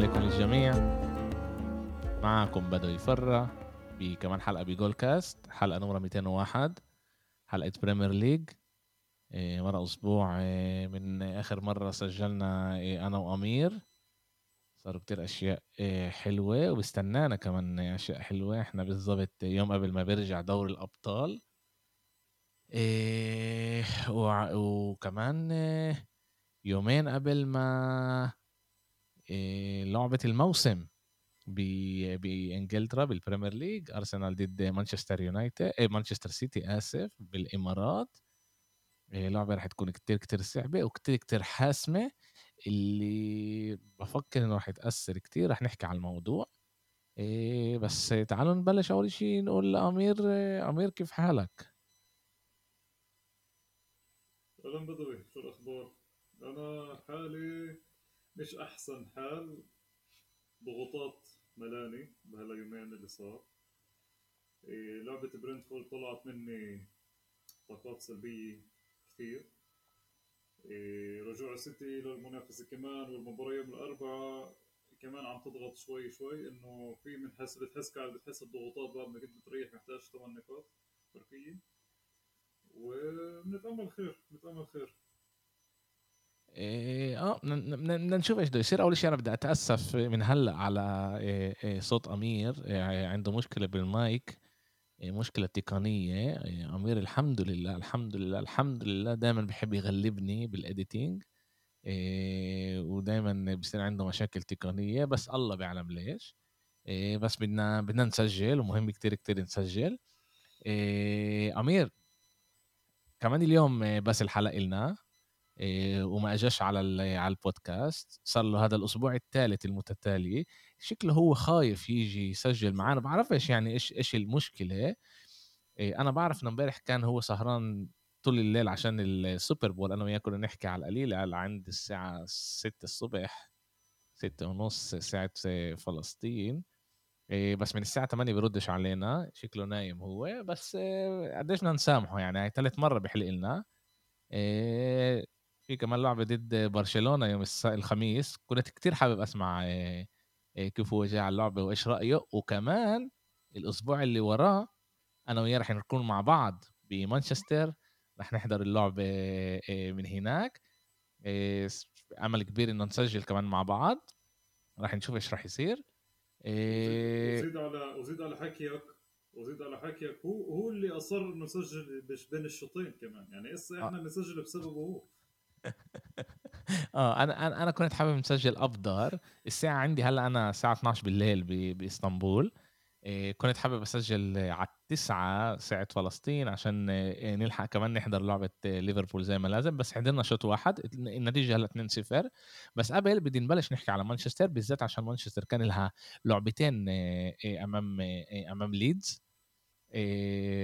عليكم للجميع معكم بدوي فرة بكمان حلقة بجول كاست حلقة نمرة 201 حلقة بريمير ليج إيه، مرة أسبوع إيه، من آخر مرة سجلنا إيه، أنا وأمير. صاروا كتير أشياء حلوة وبستنانا كمان أشياء حلوة. إحنا بالضبط يوم قبل ما بيرجع دور الأبطال. وكمان يومين قبل ما لعبة الموسم بانجلترا بالبريمير ليج ارسنال ضد مانشستر يونايتد مانشستر سيتي آسف بالإمارات لعبه رح تكون كتير كتير صعبة وكتير كتير حاسمة اللي بفكر إنه رح تاثر كتير رح نحكي على الموضوع بس تعالوا نبلش أول شيء نقول لأمير أمير كيف حالك؟ أهلا بدوي شو الأخبار؟ أنا حالي مش أحسن حال ضغوطات ملاني بهاليومين اللي صار؟ إيه لعبة برنتفورد طلعت مني طاقات سلبية كثير. إيه رجوع السيتي للمنافسة كمان والمباراة يوم الأربعاء كمان عم تضغط شوي شوي إنه في من حس بتحس بتحس الضغوطات بعد ما كنت بتريح محتاج ثمان نقاط فرقية. ونتأمل خير نتأمل خير. إيه آه بدنا نشوف إيش بده يصير. أول شيء أنا بدي أتأسف من هلأ على إيه إيه صوت أمير. إيه عنده مشكلة بالمايك إيه مشكلة تقنية. إيه أمير الحمد لله الحمد لله الحمد لله. دائما بحب يغلبني بالإديتينج. إيه ودائما بصير عنده مشاكل تقنية. بس الله بيعلم ليش. إيه بس بدنا بدنا نسجل ومهم كتير كتير نسجل. إيه أمير كمان اليوم بس الحلقة لنا إيه، وما اجاش على على البودكاست. صار له هذا الأسبوع الثالث المتتالي. شكله هو خايف يجي يسجل معنا بعرفش يعني إيش إيش المشكلة. إيه، أنا بعرف إنه امبارح كان هو سهران طول الليل عشان السوبر بول. أنا وياه كنا نحكي على القليل. على عند الساعة 6 الصبح 6 ونص ساعة فلسطين. إيه، بس من الساعة 8 بيردش علينا. شكله نايم هو. بس قديش بدنا نسامحه يعني. هاي ثالث مرة بيحلق لنا. في كمان لعبة ضد برشلونة يوم الخميس كنت كتير حابب أسمع آه، آه، كيف هو جاي على اللعبة وإيش رأيه. وكمان الأسبوع اللي وراه أنا وياه رح نكون مع بعض بمانشستر رح نحضر اللعبة آه، من هناك. أمل كبير إنه نسجل كمان مع بعض. رح نشوف إيش رح يصير. وزيد على وزيد على حكيك وزيد على حكيك هو هو اللي أصر إنه يسجل بين الشوطين كمان. يعني هسه إحنا بنسجل بسببه هو. آه أنا أنا أنا كنت حابب نسجل افضل الساعة عندي هلأ أنا الساعة 12 بالليل بإسطنبول. إيه كنت حابب أسجل على التسعة ساعة فلسطين عشان إيه نلحق كمان نحضر لعبة ليفربول زي ما لازم. بس حضرنا شوط واحد النتيجة هلأ 2-0 بس قبل بدي نبلش نحكي على مانشستر بالذات عشان مانشستر كان لها لعبتين إيه أمام إيه أمام ليدز.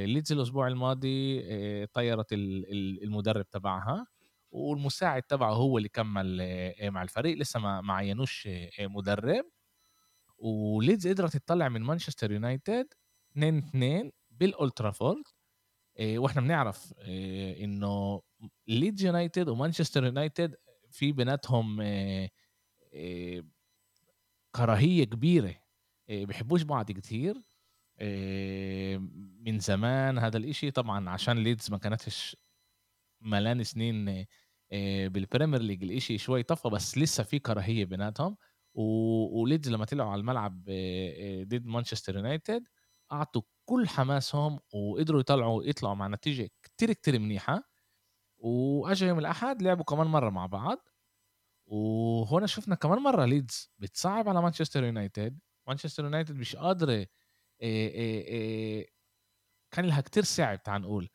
ليدز الأسبوع الماضي طيرت المدرب تبعها. والمساعد تبعه هو اللي كمل آه، مع الفريق. لسه ما ما عينوش آه، مدرب. وليدز قدرت تطلع من مانشستر يونايتد 2 2 بالأولد ترافورد آه، وإحنا بنعرف إنه ليدز يونايتد ومانشستر يونايتد في بيناتهم كراهية كبيرة بيحبوش بعض كتير. من زمان هذا الإشي. طبعا عشان ليدز ما كانتش ملان سنين بالبريمير ليج الإشي شوي طفى بس لسه في كراهية بيناتهم. وليدز لما طلعوا على الملعب ضد مانشستر يونايتد أعطوا كل حماسهم وقدروا يطلعوا يطلعوا مع نتيجة كتير كتير منيحة. وأجا يوم الأحد لعبوا كمان مرة مع بعض. وهنا شفنا كمان مرة ليدز بتصعب على مانشستر يونايتد. مانشستر يونايتد مش قادرة كان لها كتير صعب تعال نقول.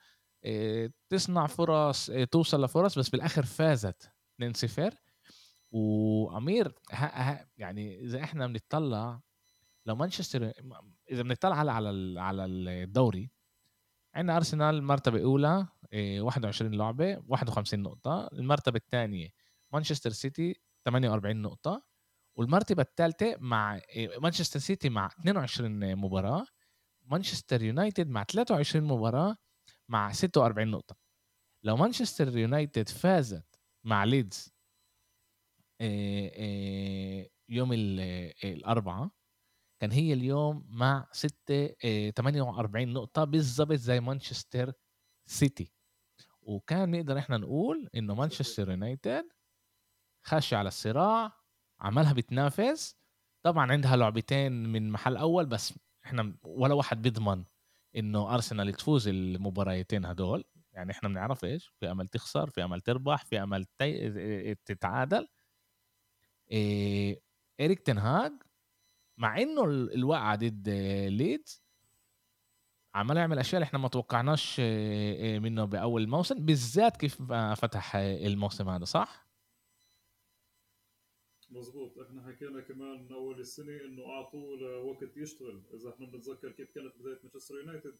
تصنع فرص توصل لفرص بس بالاخر فازت 2-0 وأمير يعني إذا إحنا بنطلع لو مانشستر إذا بنطلع على على على الدوري عندنا أرسنال مرتبه اولى 21 لعبة 51 نقطة. المرتبة الثانية مانشستر سيتي 48 نقطة. والمرتبة الثالثة مع مانشستر سيتي مع 22 مباراة. مانشستر يونايتد مع 23 مباراة. مع 46 نقطة. لو مانشستر يونايتد فازت مع ليدز يوم الأربعاء كان هي اليوم مع 6 48 نقطة بالضبط زي مانشستر سيتي. وكان نقدر إحنا نقول إنه مانشستر يونايتد خش على الصراع عملها بتنافس. طبعا عندها لعبتين من محل أول بس إحنا ولا واحد بيضمن إنه ارسنال تفوز المباريتين هدول يعني إحنا بنعرف إيش في أمل تخسر في أمل تربح في أمل. تتعادل إيه... اريك تنهاج مع إنه الوقعة ضد ليدز عمال يعمل أشياء اللي إحنا ما توقعناش منه بأول الموسم بالذات كيف فتح الموسم هذا صح؟ مزبوط إحنا حكينا كمان أول السنة إنه أعطوه وقت يشتغل. إذا إحنا بنتذكر كيف كانت بداية مانشستر يونايتد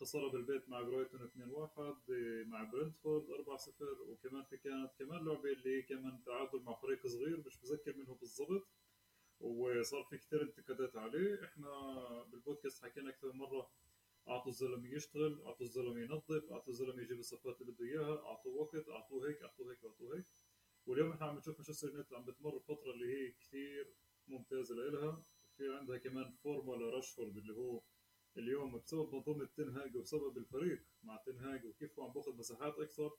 خسارة بالبيت مع برايتون 2-1 مع برنتفورد 4-0 وكمان في كانت كمان لعبة اللي هي كمان تعادل مع فريق صغير مش متذكر منه بالضبط وصار في كثير انتقادات عليه. إحنا بالبودكاست حكينا أكثر مرة أعطوا الزلمة يشتغل أعطوا الزلمة ينظف أعطوا الزلمة يجيب الصفقات اللي بده إياها أعطوه وقت أعطوه هيك أعطوه هيك أعطوه هيك. واليوم إحنا عم نشوف مانشستر يونايتد عم بتمر فترة اللي هي كثير ممتازة لإلها. في عندها كمان فورمة راشفورد اللي هو اليوم بسبب منظومة تنهاج وبسبب الفريق مع تنهاج وكيف هو عم بأخذ مساحات أكثر.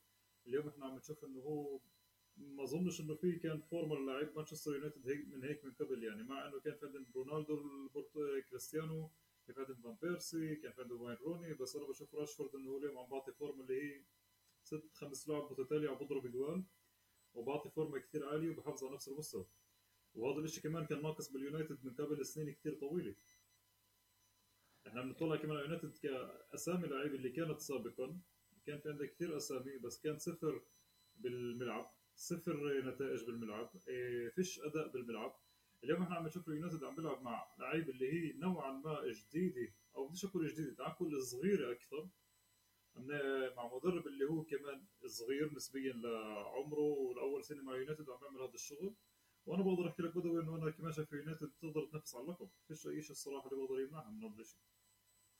اليوم إحنا عم نشوف إنه هو ما أظنش إنه في كان فورمة لعيب مانشستر يونايتد هيك من هيك من قبل يعني مع إنه كان في عندهم رونالدو كريستيانو كان في عندهم فان بيرسي كان في عندهم واين روني بس أنا بشوف راشفورد إنه هو اليوم عم بعطي فورمة اللي هي ست خمس لعب متتالية عم بضرب جوال وبعطي فورمة كثير عالية وبحافظ على نفس المستوى. وهذا الشيء كمان كان ناقص باليونايتد من قبل سنين كثير طويلة. إحنا بنطلع كمان على يونايتد كأسامي لعيبه اللي كانت سابقا. كان في عندك كثير أسامي بس كان صفر بالملعب صفر نتائج بالملعب إيه فيش أداء بالملعب. اليوم إحنا عم نشوف اليونايتد عم بيلعب مع لعيبه اللي هي نوعا ما جديدة أو بديش أقول جديدة تعال نقول صغيرة أكثر. مع مدرب اللي هو كمان صغير نسبيا لعمره والأول سنة مع يونايتد عم بيعمل هذا الشغل. وأنا بقدر أحكي لك بدوي إنه أنا كمان شايف يونايتد تقدر تنافس على اللقب. فيش أي شيء الصراحة اللي بقدر يمنعها من هذا الشيء.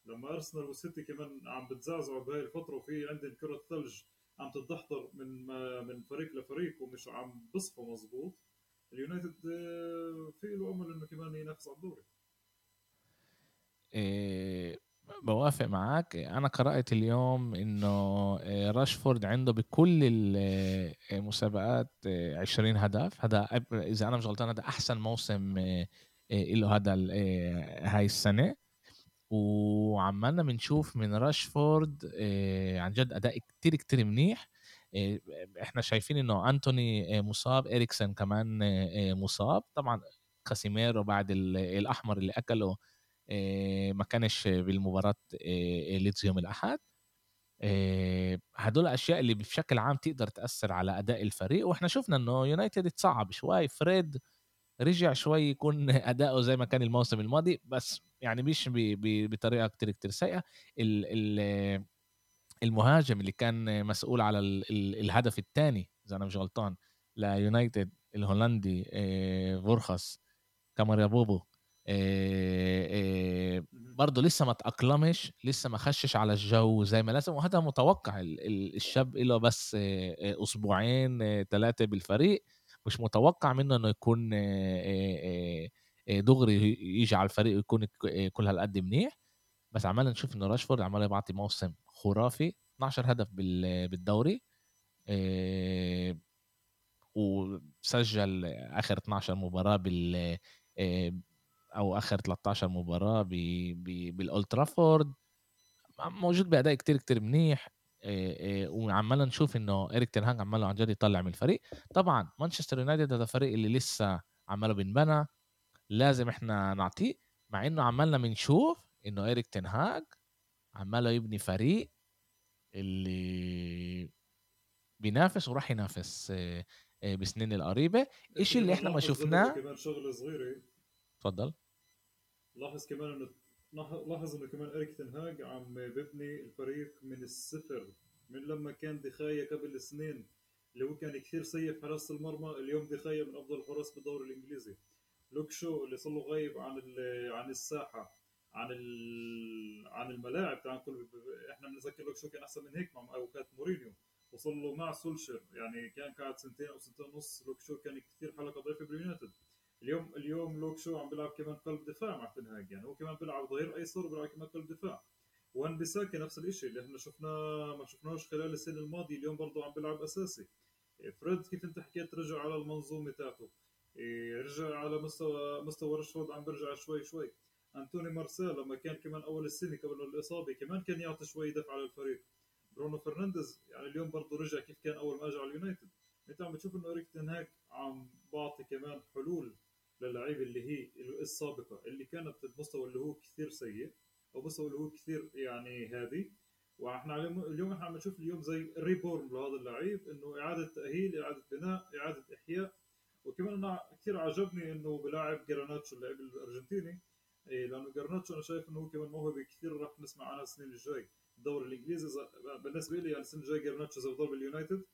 لما أرسنال والسيتي كمان عم بتزعزعوا بهاي الفترة وفي عندهم كرة ثلج عم تتدحضر من من فريق لفريق ومش عم بصحوا مزبوط اليونايتد آه، في له أمل إنه كمان ينافس على الدوري. إيه بوافق معك أنا قرأت اليوم إنه آه، راشفورد عنده بكل المسابقات 20 هدف. هذا إذا أنا مش غلطان هذا أحسن موسم له هذا هاي السنة. وعمالنا بنشوف من راشفورد عن جد أداء كتير كتير منيح. إحنا شايفين إنه أنتوني مصاب إريكسن كمان مصاب. طبعا كاسيميرو بعد الأحمر اللي أكله ما كانش بالمباراة ليدز يوم الأحد. هدول الاشياء اللي بشكل عام تقدر تأثر على أداء الفريق. وإحنا شفنا إنه يونايتد تصعب شوي فريد رجع شوي يكون أداؤه زي ما كان الموسم الماضي بس يعني مش بطريقة كتير كتير سيئة. المهاجم اللي كان مسؤول على الهدف الثاني إذا أنا مش غلطان ليونايتد الهولندي فورخاس كاماريا بوبو. برضه لسه ما تأقلمش لسه ما خشش على الجو زي ما لازم وهذا متوقع. الشاب له بس أسبوعين ثلاثة بالفريق مش متوقع منه إنه يكون دغري يجي على الفريق ويكون كل هالقد منيح. بس عمالنا نشوف إنه راشفورد عمال يبعطي موسم خرافي 12 هدف بالدوري وسجل آخر 12 مباراة بال أو آخر 13 مباراة بالأولد ترافورد. موجود بأداء كتير كتير منيح. وعمالنا نشوف إنه إريك تنهاج عماله عن جد يطلع من الفريق. طبعا مانشستر يونايتد هذا فريق اللي لسه عماله بنبنى لازم إحنا نعطيه مع إنه عمالنا بنشوف إنه إريك تنهاج عماله يبني فريق اللي بينافس وراح ينافس بسنين القريبة. الشيء اللي إحنا ما شفناه كمان شغله صغيره تفضل. لاحظ كمان انه لاحظ إنه كمان إريك تنهاج عم ببني الفريق من الصفر من لما كان دي خيا قبل سنين اللي هو كان كثير سيء في حراسة المرمى اليوم دي خيا من أفضل الحراس بالدوري الإنجليزي. لوك شو اللي صار له غايب عن عن الساحة عن عن الملاعب تعال نقول إحنا بنتذكر لوك شو كان أحسن من هيك مع أوقات مورينيو. وصل له مع سولشر يعني كان قاعد سنتين أو سنتين ونص لوك شو كان كثير حلقة ضعيفة باليونايتد. اليوم اليوم لوك شو عم بيلعب كمان قلب دفاع مع تنهاج يعني هو كمان بيلعب ظهير أيسر وبيلعب كمان قلب دفاع. وان بيساكي نفس الشيء اللي إحنا شفناه ما شفناهوش خلال السنة الماضية اليوم برضه عم بيلعب أساسي. فريد كيف أنت حكيت رجع على المنظومة تاعته. إيه، رجع على مستوى مستوى رشفورد عم برجع شوي شوي. أنتوني مارسيال لما كان كمان أول السنة قبل الإصابة كمان كان يعطي شوي دفع للفريق برونو فرنانديز يعني اليوم برضه رجع كيف كان أول ما أجى على اليونايتد. أنت عم بتشوف إنه إريك تنهاك عم بعطي كمان حلول للعيبه اللي هي السابقة اللي كانت المستوى اللي هو كثير سيء أو مستوى اللي هو كثير يعني هادي. وإحنا اليوم إحنا عم نشوف اليوم زي reborn لهذا اللعيب إنه إعادة تأهيل إعادة بناء إعادة إحياء. وكمان أنا كثير عجبني إنه بلاعب جراناتشو اللاعب الأرجنتيني. إيه لأنه جراناتشو أنا شايف إنه هو كمان موهبة كثير راح نسمع عنها السنين الجاي. الدوري الإنجليزي بالنسبة لي يعني السنة الجاي جراناتشو اذا بضل باليونايتد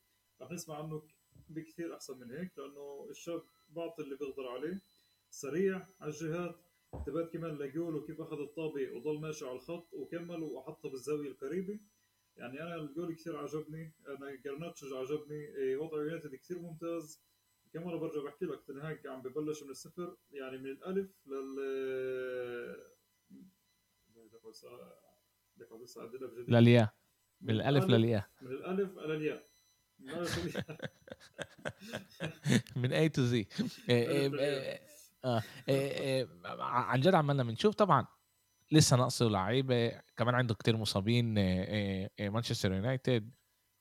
راح نسمع عنه بكثير أحسن من هيك لأنه الشاب بعطي اللي بيقدر عليه. سريع على الجهات انتبهت كمان لجول وكيف أخذ الطابة وضل ماشي على الخط وكمل وحطها بالزاوية القريبة. يعني أنا الجول كثير عجبني أنا جرناتشو عجبني إيه، وضع يونايتد كثير ممتاز. كمان برجع بحكي لك تنهاج عم ببلش من الصفر يعني من الألف لل للياء. من الألف للياء. من الألف للياء من A to Z آه إيه إيه عن جد عمالنا بنشوف طبعا لسه ناقصه لعيبة كمان عنده كتير مصابين إيه مانشستر يونايتد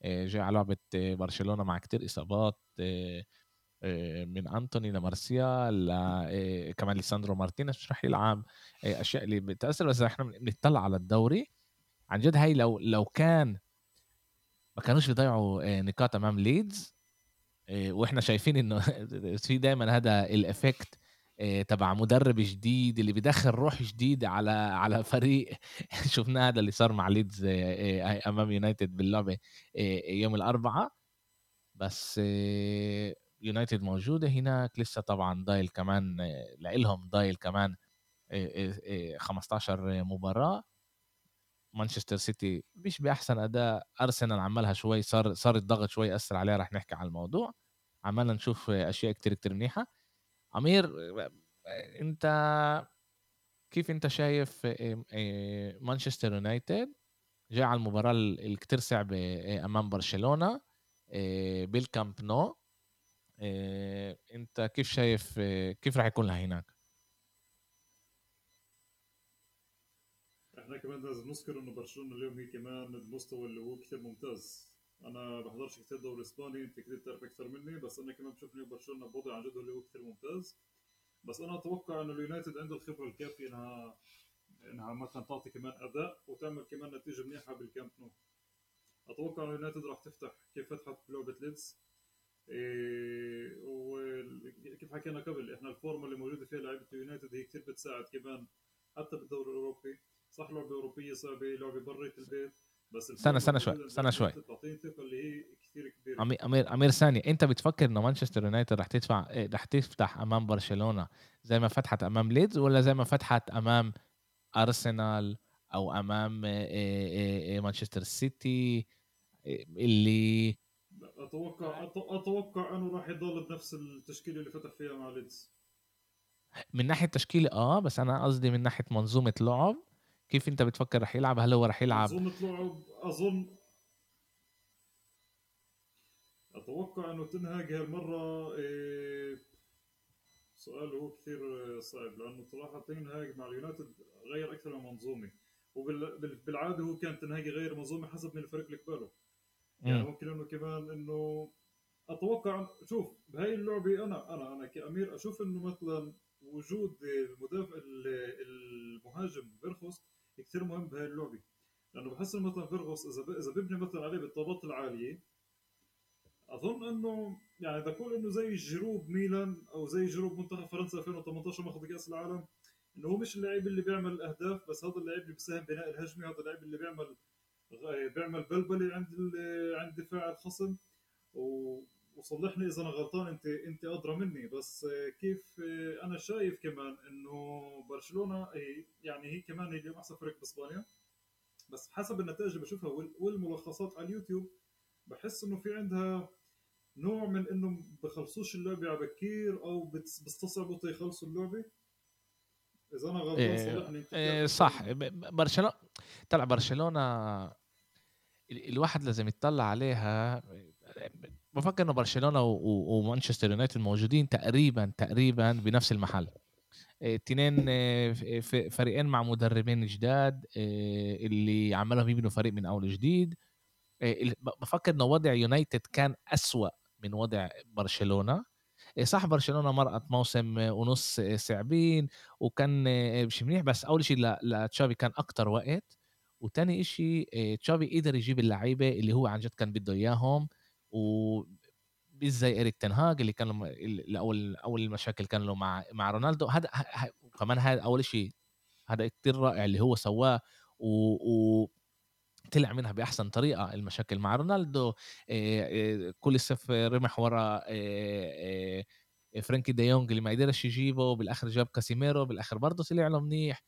جاي على لعبة برشلونة مع كتير إصابات من أنتوني لمارسيال كمان ليساندرو مارتينيز مش رح يلعب أشياء اللي بتأثر. بس إحنا بنطلع على الدوري. عن جد هاي لو لو كان ما كانوش بيضيعوا نقاط أمام ليدز وإحنا شايفين إنه في دايما هذا ال effect آه، تبع مدرب جديد اللي بدخل روح جديد على على فريق. شفنا هذا اللي صار مع ليدز آه، آه، أمام يونايتد باللعبة يوم الأربعاء. بس يونايتد موجودة هناك لسه طبعا ضايل كمان لهم ضايل كمان 15 مباراة. مانشستر سيتي مش بأحسن أداء. أرسنال عملها شوي صار صار الضغط شوي أثر عليه رح نحكي على الموضوع. عمالنا نشوف أشياء كتير كتير منيحة. عمير انت كيف انت شايف مانشستر يونايتد؟ جاء على المباراة الكتير صعبة أمام برشلونة بالكامب نو. انت كيف شايف كيف راح يكون لها هناك؟ إحنا كمان لازم نذكر إنه برشلونة اليوم هي كمان المستوى اللي هو كثير ممتاز. أنا بحضرش كثير دوري إسباني انت كثير بتعرف أكثر مني بس أنا كمان بشوف إنه برشلونة بوضع عن جد اللي هو كثير ممتاز. بس أنا أتوقع إنه اليونايتد عنده الخبرة الكافية إنها إنها مثلا تعطي كمان أداء وتعمل كمان نتيجة منيحة بالكامب نو. أتوقع إنه اليونايتد راح تفتح كيف فتحت بلعبة ليدز. إيه وكيف حكينا قبل إحنا الفورمة اللي موجودة فيها لعيبة اليونايتد هي كثير بتساعد كمان حتى بالدوري الأوروبي. صح لعبة أوروبية صعبة لعبة برات البيت. بس استنى استنى شوي استنى شوي. اللي هي كثير كبيرة. امير أمير ثاني أنت بتفكر انه مانشستر يونايتد رح تدفع إيه، رح تفتح أمام برشلونة زي ما فتحت أمام ليدز ولا زي ما فتحت أمام أرسنال أو أمام إيه، إيه، مانشستر سيتي اللي أتوقع أتوقع إنه راح يضل بنفس التشكيلة اللي فتح فيها مع ليدز. من ناحية تشكيلة آه بس أنا قصدي من ناحية منظومة لعب. كيف أنت بتفكر رح يلعب؟ هل هو رح يلعب؟ منظومه لعب أظن أتوقع إنه تنهاج هالمرة إيه سؤال هو كثير صعب لأنه صراحة تنهاج مع اليونايتد غير أكثر من منظومة وبالعاده هو كان تنهاج يغير منظومة حسب من الفريق اللي قباله يعني ممكن إنه كمان إنه أتوقع شوف بهاي اللعبة أنا أنا أنا كأمير أشوف إنه مثلا وجود المدافع المهاجم فيرخوس كثير مهم بهاي اللعبة. لأنه بحس إنه مثلا فيرغوس إذا إذا ببني مثلا عليه بالطابات العالية أظن إنه يعني بقول إنه زي جيرو بميلان أو زي جيرو بمنتخب فرنسا 2018 ماخذ كأس العالم إنه هو مش اللاعب اللي بيعمل الاهداف بس هذا اللاعب اللي بيساهم بناء الهجمة هذا اللاعب اللي بيعمل بيعمل بلبلة عند عند دفاع الخصم. وصلحني إذا أنا غلطان انت أنت أدرى مني. بس كيف أنا شايف كمان إنه برشلونة هي يعني هي كمان هي اليوم أحسن فريق بإسبانيا. بس حسب النتائج اللي بشوفها والملخصات على اليوتيوب بحس إنه في عندها نوع من إنه بخلصوش اللعبه على بكير أو بيستصعبوا يخلصوا اللعبه إذا أنا غلطان صلحني إيه صح. برشلونه طلع برشلونة الواحد لازم يطلع عليها. بفكر إنه برشلونة ومانشستر يونايتد موجودين تقريبا تقريبا بنفس المحل. اثنين فريقين مع مدربين جداد اللي عمالهم يبنوا فريق من أول جديد بفكر إنه وضع يونايتد كان أسوأ من وضع برشلونة. صح برشلونة مرقت موسم ونص صعبين وكان مش منيح بس أول شيء لتشافي كان أكتر وقت. وتاني شيء تشافي قدر يجيب اللعيبة اللي هو عن جد كان بده إياهم. و زي اريك تنهاج اللي كان أول أول المشاكل كان له مع مع رونالدو. هذا كمان هذا أول شيء هذا كتير رائع اللي هو سواه و, و طلع منها بأحسن طريقة المشاكل مع رونالدو. كل صيف رمح ورا فرانكي ديونج اللي ما قدرش يجيبه. بالآخر جاب كاسيميرو. بالآخر برضه طلع له منيح.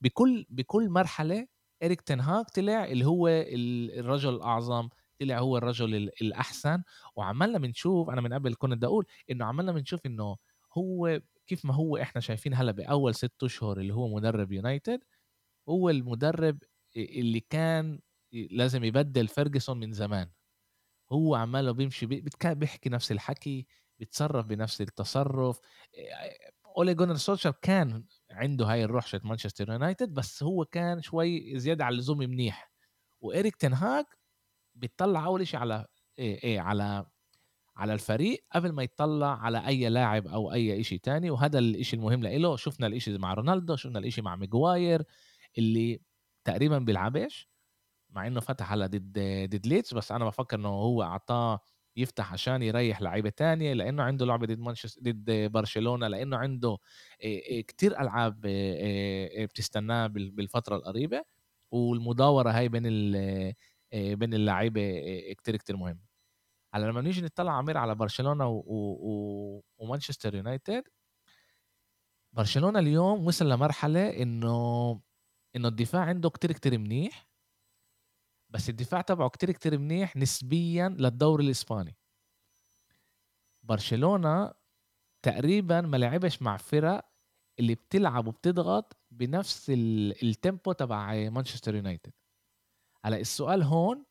بكل بكل مرحلة اريك تنهاج طلع اللي هو الرجل الأعظم طلع هو الرجل الأحسن وعمالنا بنشوف أنا من قبل كنت بدي أقول إنه عمالنا بنشوف إنه هو كيف ما هو إحنا شايفين هلأ بأول ست أشهر اللي هو مدرب يونايتد هو المدرب اللي كان لازم يبدل فيرجسون من زمان. هو عماله بيمشي بيحكي نفس الحكي بيتصرف بنفس التصرف. أولي جونار سولشاير كان عنده هاي الروح تاعت مانشستر يونايتد بس هو كان شوي زيادة على اللزوم منيح. وإيريك تنهاج بيطلع أول شيء على إيه إيه على على الفريق قبل ما يطلع على أي لاعب أو أي شيء تاني وهذا الشيء المهم له شفنا الشيء مع رونالدو شفنا الشيء مع ميغواير اللي تقريبا بيلعبش مع إنه فتح على ضد ضد ليدز بس أنا بفكر إنه هو أعطاه يفتح عشان يريح لعيبة تانية لأنه عنده لعبة ضد مانشستر ضد برشلونة لأنه عنده كتير ألعاب بتستناه بالفترة القريبة. والمداورة هاي بين بين اللعيبة كتير كتير مهم على لما نيجي نطلع عمير على برشلونة. و... ومانشستر يونايتد برشلونة اليوم وصل لمرحلة إنه إنه الدفاع عنده كتير كتير منيح بس الدفاع تبعه كتير كتير منيح نسبيا للدوري الإسباني برشلونة تقريبا ما لعبش مع فرق اللي بتلعب وبتضغط بنفس ال tempo تبع مانشستر يونايتد هلا السؤال هون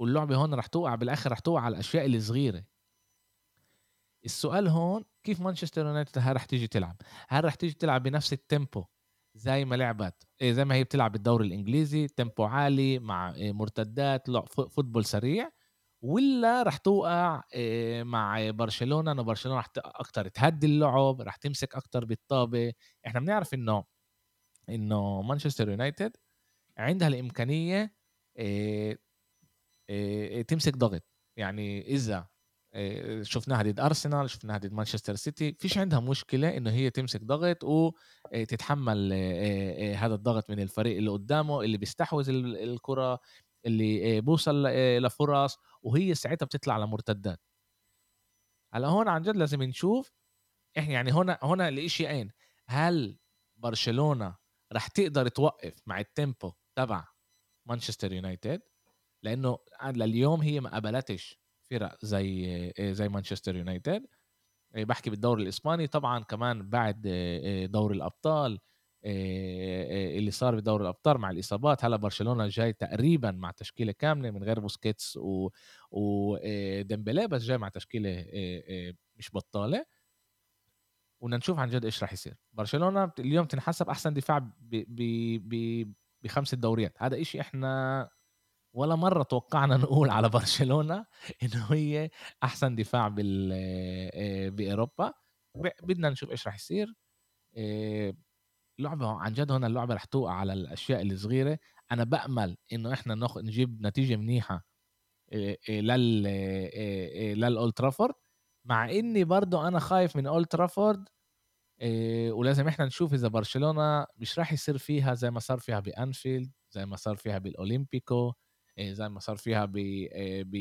واللعبة هون رح توقع بالآخر رح توقع على الأشياء الصغيره السؤال هون كيف مانشستر يونايتد هاي رح تيجي تلعب؟ هل رح تيجي تلعب بنفس ال tempo زي ما لعبت؟ إيه زي ما هي بتلعب بالدوري الإنجليزي tempo عالي مع إيه، مرتدات football سريع ولا رح توقع إيه، مع برشلونة إنه برشلونة رح أكثر تهدي اللعب رح تمسك أكثر بالطابة. إحنا بنعرف إنه إنه مانشستر يونايتد عندها الإمكانية تمسك ضغط. يعني إذا شفناها ضد أرسنال شفناها ضد مانشستر سيتي فيش عندها مشكلة إنه هي تمسك ضغط وتتحمل هذا الضغط من الفريق اللي قدامه اللي بيستحوذ الكرة اللي بوصل لفرص وهي ساعتها بتطلع على مرتدات هلأ هون عن جد لازم نشوف إحنا يعني هنا هنا الاشيين هل برشلونة رح تقدر توقف مع ال tempo تبع مانشستر يونايتد لأنه لليوم هي ما قبلتش فرق زي زي مانشستر يونايتد. بحكي بالدوري الإسباني طبعا كمان بعد دوري الأبطال اللي صار بدوري الأبطال مع الإصابات. هلأ برشلونة جاي تقريبا مع تشكيلة كاملة من غير بوسكيتس و وديمبلي بس جاي مع تشكيلة مش بطالة. وبدنا نشوف عن جد إيش راح يصير. برشلونة اليوم تنحسب أحسن دفاع ب ب ب بخمس دوريات هذا إشي إحنا ولا مرة توقعنا نقول على برشلونة إنه هي أحسن دفاع بال آه، بأوروبا. بدنا نشوف إيش راح يصير. آه، لعبة عن جد هون اللعبة رح توقع على الأشياء الصغيرة. أنا بأمل إنه إحنا ناخذ نجيب نتيجة منيحة آه، لل للأولد ترافورد. مع إني برضو أنا خايف من أولد ترافورد. ولازم إحنا نشوف إذا برشلونة مش راح يصير فيها زي ما صار فيها بأنفيلد زي ما صار فيها بالأولمبيكو زي ما صار فيها ب ب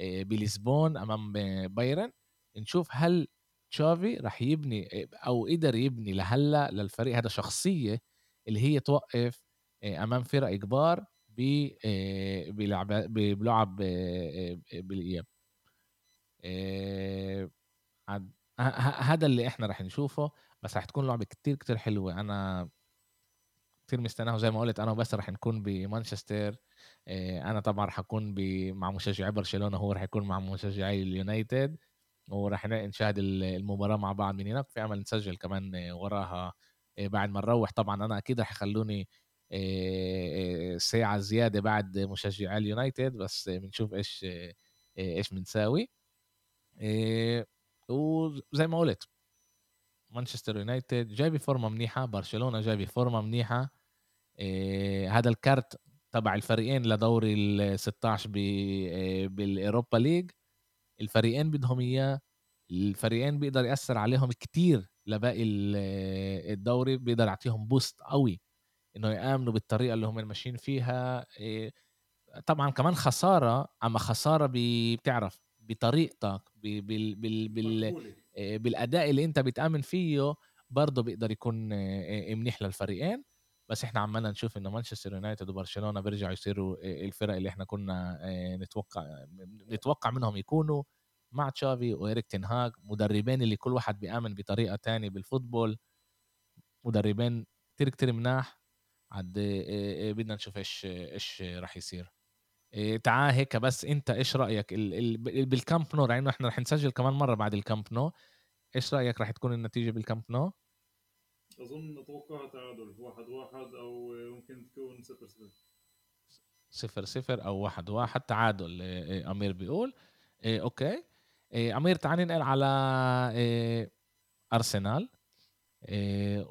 بلشبون أمام بايرن. نشوف هل تشافي راح يبني أو قدر يبني لهلأ للفريق هذا شخصية اللي هي توقف أمام فرق كبار بلعب بلعب بالإياب. آه، هذا اللي إحنا راح نشوفه بس راح تكون لعبة كتير كتير حلوة. أنا كتير مستناها وزي ما قلت أنا وبس راح نكون بمانشستر. آه، أنا طبعا راح أكون مع مشجعي برشلونة هو راح يكون مع مشجعي اليونايتد. وراح نشاهد المباراة مع بعض من هناك. في امل نسجل كمان وراها آه، بعد ما نروح. طبعا أنا أكيد راح يخلوني ساعة زيادة بعد مشجعي اليونايتد. بس بنشوف إيش إيش بنساوي. وزي ما قلت مانشستر يونايتد جاي بفورمه منيحة برشلونة جاي بفورمه منيحة هذا الكارت تبع الفريقين لدوري ال 16 بال Europa League. الفريقين بدهم إياه الفريقين بيقدر يأثر عليهم كتير لباقي الدوري بيقدر يعطيهم boost قوي إنه يآمنوا بالطريقة اللي هم ماشيين فيها طبعا كمان خسارة أما خسارة بتعرف بطريقتك بال بال بال بالأداء اللي أنت بتأمن فيه برضه بيقدر يكون منيح للفريقين. بس إحنا عمالنا نشوف انه مانشستر يونايتد وبرشلونة بيرجعوا يصيروا الفرق اللي إحنا كنا نتوقع نتوقع منهم يكونوا مع تشافي وإيريك تنهاج مدربين اللي كل واحد بيأمن بطريقة تانية بال football. مدربين كتير كتير مناح. عاد بدنا نشوف إيش إيش راح يصير. تعال هيك بس انت إيش رأيك؟ ال... ال... بالكامب نو لأنه إحنا رح نسجل كمان مرة بعد الكامب نو. إيش رأيك رح تكون النتيجة بالكامب نو؟ أظن أتوقع تعادل واحد واحد أو ممكن تكون صفر صفر. صفر صفر أو واحد واحد تعادل أمير بيقول. إيه okay. إيه أمير تعال ننقل على إيه أرسنال. إيه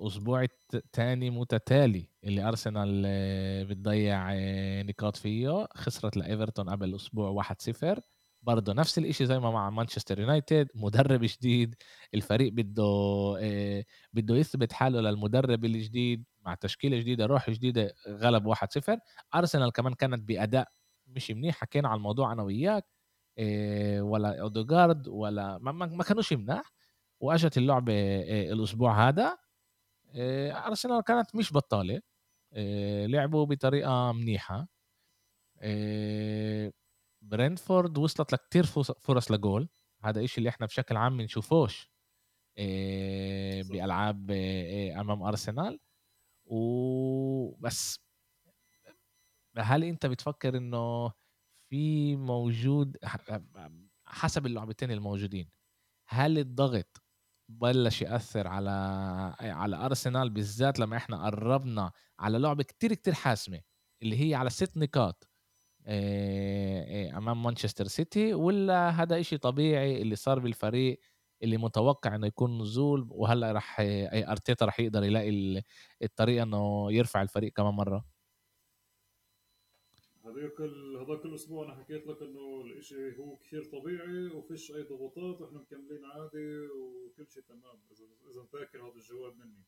أسبوع تاني متتالي اللي أرسنال إيه بتضيع إيه نقاط فيه خسرت لإيفرتون قبل أسبوع 1-0 برضه نفس الشيء زي ما مع مانشستر يونايتد مدرب جديد الفريق بده بده يثبت حاله للمدرب الجديد مع تشكيلة جديدة روح جديدة غلب 1-0 أرسنال كمان كانت بأداء مش منيح حكينا على الموضوع أنا وياك ولا اودوغارد ولا ما, كانوش مناح. وأجت اللعبة إيه الأسبوع هذا. إيه أرسنال كانت مش بطالة. لعبوا بطريقة منيحة. برينفورد وصلت لكتير فرص لجول. هذا إشي اللي إحنا بشكل عام بنشوفوش بألعاب أمام أرسنال. وبس هل أنت بتفكر إنه في موجود حسب اللعبتين الموجودين هل الضغط بلش يأثر على على أرسنال بالذات لما إحنا قربنا على لعبه كتير كتير حاسمة اللي هي على ست نقاط أمام مانشستر سيتي ولا هذا إشي طبيعي اللي صار بالفريق اللي متوقع إنه يكون نزول وهلأ راح أرتيتا راح يقدر يلاقي الطريقة إنه يرفع الفريق كمان مرة؟ هذاك هذاك الأسبوع أنا حكيت لك إنه الإشي هو كثير طبيعي وفيش أي ضغوطات وإحنا مكملين عادي وكل شيء تمام. اذا إذا فاكر هذا الجواب مني.